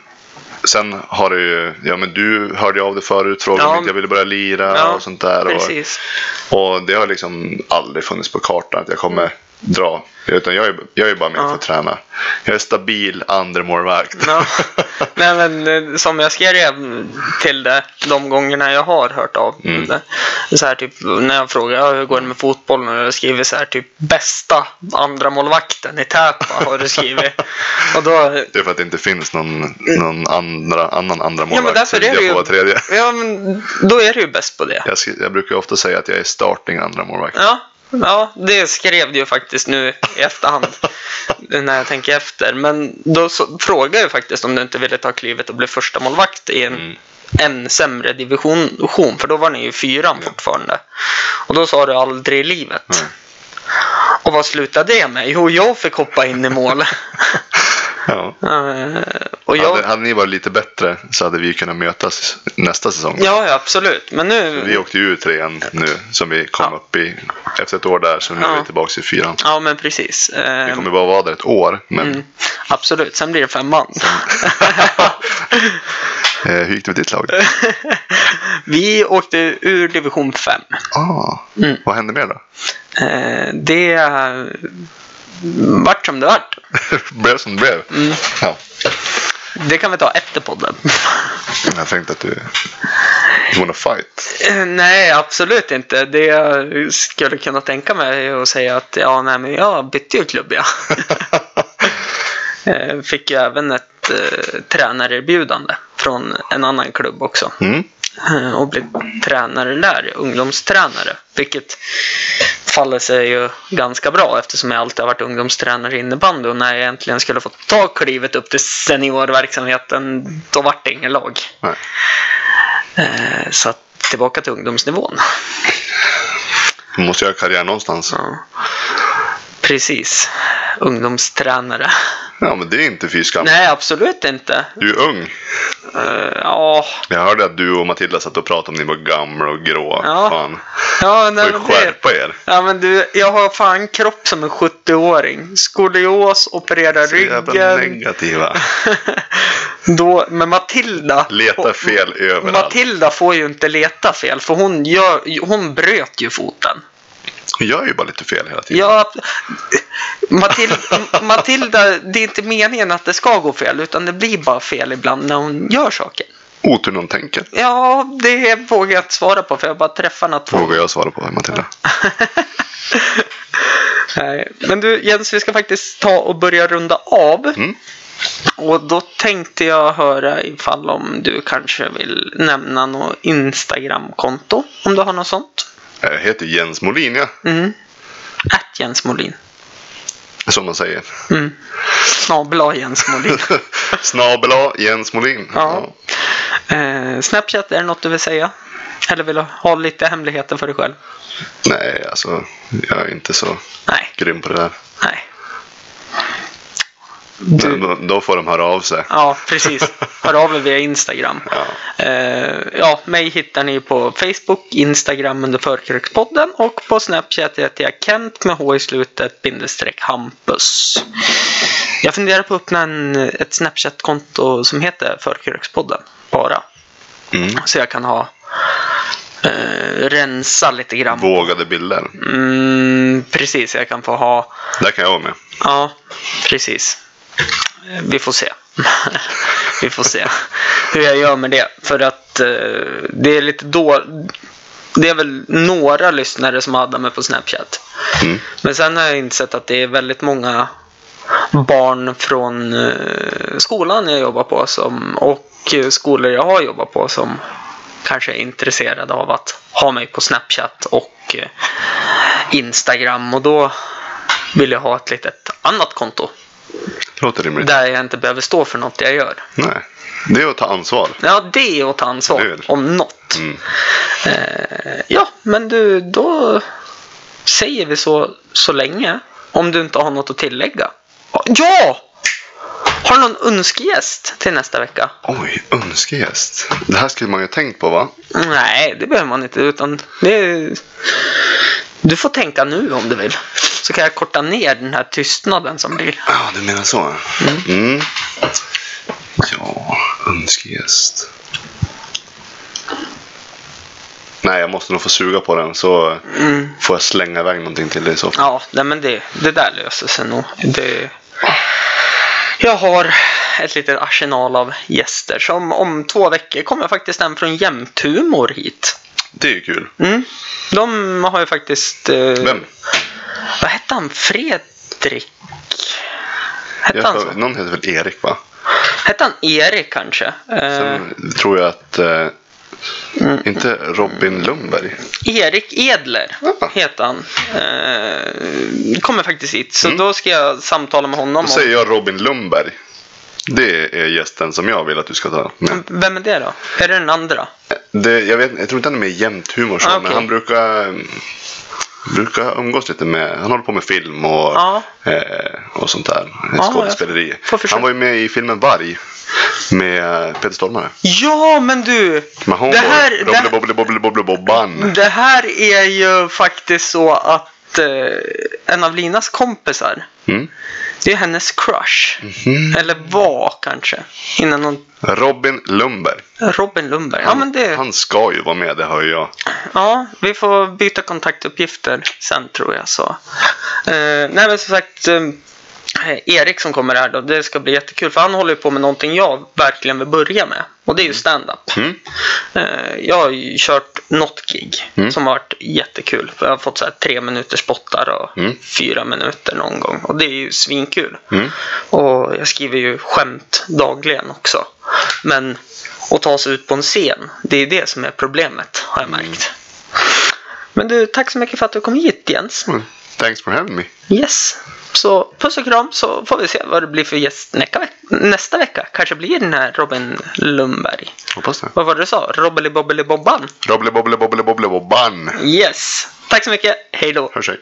Speaker 2: sen har det ju, ja men du hörde av dig förut, frågade
Speaker 1: Ja.
Speaker 2: om inte jag ville börja lira
Speaker 1: Ja,
Speaker 2: och sånt där. Och, och det har liksom aldrig funnits på kartan att jag kommer dra. Utan jag är, jag är bara med
Speaker 1: Ja.
Speaker 2: för att träna. Jag är stabil andremålvakt.
Speaker 1: Ja. Nej men eh, som jag skrev till det de gångerna jag har hört av
Speaker 2: Mm.
Speaker 1: det. Så här typ när jag frågar hur går det med fotbollen och jag skriver så här typ bästa andra målvakten i Täpa har du skrivit. och då,
Speaker 2: Det är för att det inte finns någon, någon andra, annan andra
Speaker 1: ja men därför är det ju,
Speaker 2: tredje.
Speaker 1: ja men då är du ju bäst på det.
Speaker 2: Jag, jag brukar ofta säga att jag är starting andra målvakt.
Speaker 1: Ja, ja, det skrev du ju faktiskt nu i efterhand. när jag tänker efter. Men då så, frågade jag faktiskt om du inte ville ta klivet och bli första målvakt i en,
Speaker 2: Mm.
Speaker 1: en sämre division. För då var ni ju fyran fortfarande. Och då sa du aldrig i livet.
Speaker 2: Nej.
Speaker 1: Och vad slutade det med? Jo, jag fick hoppa in i mål.
Speaker 2: Ja.
Speaker 1: Eh, och jag...
Speaker 2: Hade, hade ni varit lite bättre så hade vi kunnat mötas nästa säsong.
Speaker 1: Ja, ja, absolut. Men nu...
Speaker 2: Vi åkte ju ur trean nu som vi kom
Speaker 1: Ja.
Speaker 2: upp i efter ett år där så nu är
Speaker 1: Ja.
Speaker 2: vi tillbaka i fyran.
Speaker 1: Ja, men precis. Eh,
Speaker 2: Vi kommer bara vara där ett år men
Speaker 1: mm, absolut. Sen blir det femman.
Speaker 2: eh, hur gick det med ditt lag?
Speaker 1: Vi åkte ur division 5.
Speaker 2: Ah,
Speaker 1: Mm.
Speaker 2: Vad hände mer då?
Speaker 1: Det vart som det vart.
Speaker 2: blev som det blev?
Speaker 1: Mm.
Speaker 2: Ja.
Speaker 1: Det kan vi ta efter podden.
Speaker 2: Jag tänkte att du... You wanna fight?
Speaker 1: Eh, nej, absolut inte. Det jag skulle kunna tänka mig är att säga att ja, nej, men jag bytte ju klubb, ja. Eh, Fick ju även ett eh, tränarerbjudande från en annan klubb också.
Speaker 2: Mm.
Speaker 1: Och blev tränare där, ungdomstränare. Vilket faller sig ju ganska bra eftersom jag alltid har varit ungdomstränare i innebandy och när jag äntligen skulle få ta klivet upp till seniorverksamheten då vart det ingen lag.
Speaker 2: Nej.
Speaker 1: Eh, så att tillbaka till ungdomsnivån.
Speaker 2: Du måste göra karriär någonstans.
Speaker 1: Ja. Precis. Ungdomstränare.
Speaker 2: Ja men det är inte fy skam.
Speaker 1: Nej, absolut inte.
Speaker 2: Du är ung.
Speaker 1: Eh, ja,
Speaker 2: Jag hörde att du och Matilda satt och pratade om ni var gamla och grå.
Speaker 1: Ja.
Speaker 2: Fan.
Speaker 1: ja, nej,
Speaker 2: Får
Speaker 1: men
Speaker 2: ju
Speaker 1: det,
Speaker 2: skärpa er.
Speaker 1: ja men du, jag har fan kropp som en 70-åring. Skolios, operera
Speaker 2: Så jävla
Speaker 1: ryggen.
Speaker 2: negativa.
Speaker 1: Då, men Matilda.
Speaker 2: Leta fel överallt.
Speaker 1: Matilda får ju inte leta fel för hon, gör, hon bröt ju foten.
Speaker 2: Jag gör ju bara lite fel hela tiden.
Speaker 1: Ja, Matilda, Matilda, det är inte meningen att det ska gå fel utan det blir bara fel ibland när hon gör saker.
Speaker 2: Otur någon tänker.
Speaker 1: Ja, det vågar jag inte svara på för jag bara träffar henne två
Speaker 2: Vågar jag svara på Matilda.
Speaker 1: Nej, Men du Jens, vi ska faktiskt ta och börja runda av.
Speaker 2: Mm.
Speaker 1: Och då tänkte jag höra ifall om du kanske vill nämna något Instagram-konto. Om du har något sånt.
Speaker 2: Jag heter Jens Molin ja.
Speaker 1: Mm. Att Jens Molin.
Speaker 2: Som man säger.
Speaker 1: Mm. Snabel Jens Molin.
Speaker 2: Snabel A Jens Molin.
Speaker 1: Ja. Eh, Snapchat, är det något du vill säga? Eller vill du ha lite hemligheter för dig själv?
Speaker 2: Nej, alltså. Jag är inte så
Speaker 1: Nej,
Speaker 2: grym på det där.
Speaker 1: nej.
Speaker 2: Men då, då får de höra av sig.
Speaker 1: Ja, precis. Hör av er via Instagram.
Speaker 2: Ja.
Speaker 1: Eh, ja, mig hittar ni på Facebook, Instagram under Förkrökspodden och på Snapchat heter jag Kent med H i slutet bindestreck Hampus. Jag funderar på att öppna en, ett Snapchat-konto som heter Förkrökspodden bara.
Speaker 2: Mm.
Speaker 1: Så jag kan ha eh, rensa lite grann.
Speaker 2: Vågade bilder.
Speaker 1: Mm, precis, jag kan få ha
Speaker 2: Där kan jag vara med.
Speaker 1: Ja, precis. Vi får se. Vi får se hur jag gör med det. För att eh, det är lite då... Det är väl några lyssnare som hade mig på Snapchat.
Speaker 2: Mm.
Speaker 1: Men sen har jag insett att det är väldigt många barn från eh, skolan jag jobbar på som, och eh, skolor jag har jobbat på som kanske är intresserade av att ha mig på Snapchat och eh, Instagram och då vill jag ha ett litet annat konto.
Speaker 2: Låter rimligt.
Speaker 1: där jag inte behöver stå för något jag gör.
Speaker 2: Nej. Det är att ta ansvar.
Speaker 1: Ja, det är att ta
Speaker 2: Det
Speaker 1: ansvar
Speaker 2: det.
Speaker 1: om något.
Speaker 2: Mm.
Speaker 1: Eh, ja, men du, då säger vi så, så länge. Om du inte har något att tillägga. Ja! Har du någon önskegäst till nästa vecka?
Speaker 2: Oj, önskegäst. Det här skulle man ju ha tänkt på va?
Speaker 1: Nej, det behöver man inte. Utan det är... Du får tänka nu om du vill. Så kan jag korta ner den här tystnaden som blir.
Speaker 2: Ja, du menar så. Mm. Ja, önskegäst. Nej, jag måste nog få suga på den så får jag slänga iväg någonting till dig så.
Speaker 1: Ja, nej, men det, det där löser sig nog. Det... Jag har ett litet arsenal av gäster. Som om två veckor kommer faktiskt en från Jämthumor hit.
Speaker 2: Det är ju kul.
Speaker 1: Mm. De har ju faktiskt... Eh,
Speaker 2: Vem?
Speaker 1: Vad hette han? Fredrik? Hette han så?
Speaker 2: någon heter väl Erik va?
Speaker 1: Hette han Erik kanske? Eh,
Speaker 2: Sen tror jag att... Eh, inte Robin Lundberg.
Speaker 1: Erik Edler
Speaker 2: Ah.
Speaker 1: heter han. Eh, kommer faktiskt hit. Så då ska jag samtala med honom.
Speaker 2: Då säger jag Robin Lundberg. Det är gästen som jag vill att du ska ta med.
Speaker 1: vem är det då? Är det den andra?
Speaker 2: Det, jag, vet, jag tror inte han är med i jämt humor så,
Speaker 1: Ah,
Speaker 2: men
Speaker 1: okej.
Speaker 2: han brukar, brukar umgås lite med, han håller på med film och,
Speaker 1: Ja.
Speaker 2: eh, och sånt där.
Speaker 1: Ja,
Speaker 2: Skådespeleri. Han var ju med i filmen Varg med Peter Stormare.
Speaker 1: Ja, men du!
Speaker 2: Med
Speaker 1: Det här, det,
Speaker 2: Bobban.
Speaker 1: det här är ju faktiskt så att eh, en av Linas kompisar,
Speaker 2: Mm.
Speaker 1: det är hennes crush.
Speaker 2: Mhm.
Speaker 1: Eller var kanske. Innan hon...
Speaker 2: Robin Lundberg.
Speaker 1: Robin Lundberg. Ja, men det...
Speaker 2: Han ska ju vara med, det hör jag.
Speaker 1: Ja, vi får byta kontaktuppgifter sen tror jag. Så. Eh, nej men som sagt, eh, Erik som kommer här då, det ska bli jättekul. För han håller på med någonting jag verkligen vill börja med. Och det är ju stand-up.
Speaker 2: Mm.
Speaker 1: Eh, jag har ju kört något gig
Speaker 2: Mm.
Speaker 1: som har varit jättekul. För jag har fått så här tre minuters spottar och
Speaker 2: Mm.
Speaker 1: fyra minuter någon gång. Och det är ju svinkul.
Speaker 2: Mm.
Speaker 1: Och jag skriver ju skämt dagligen också. Men att ta sig ut på en scen, det är det som är problemet har jag märkt. Men du, tack så mycket för att du kom hit Jens.
Speaker 2: Mm. Thanks for having me.
Speaker 1: Yes. Så puss och kram så får vi se vad det blir för gäst nästa vecka. Kanske blir den här Robin Lundberg.
Speaker 2: Hoppas det.
Speaker 1: Vad var det du sa? Robbeli bobbeli bobban?
Speaker 2: Robbly Bobbly Bobbly Bobbly Bobban.
Speaker 1: Yes. Tack så mycket. Hej då.
Speaker 2: Hörs hej.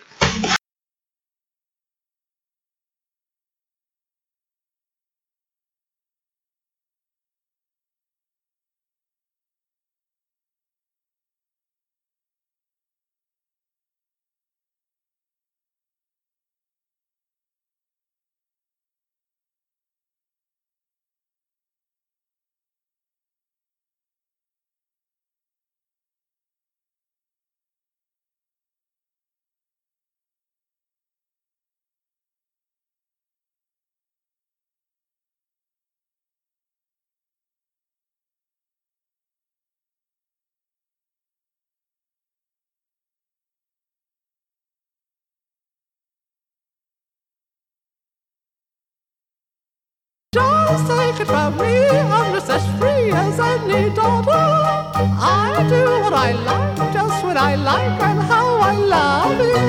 Speaker 3: Just take it from me, I'm just as free as any daughter. I do what I like, just when I like, and how I love it.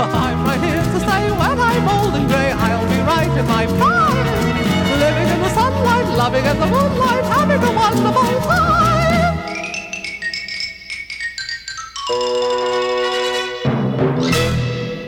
Speaker 3: I'm right here to stay when I'm old and grey. I'll be right in my prime, living in the sunlight, loving in the moonlight, having a wonderful time.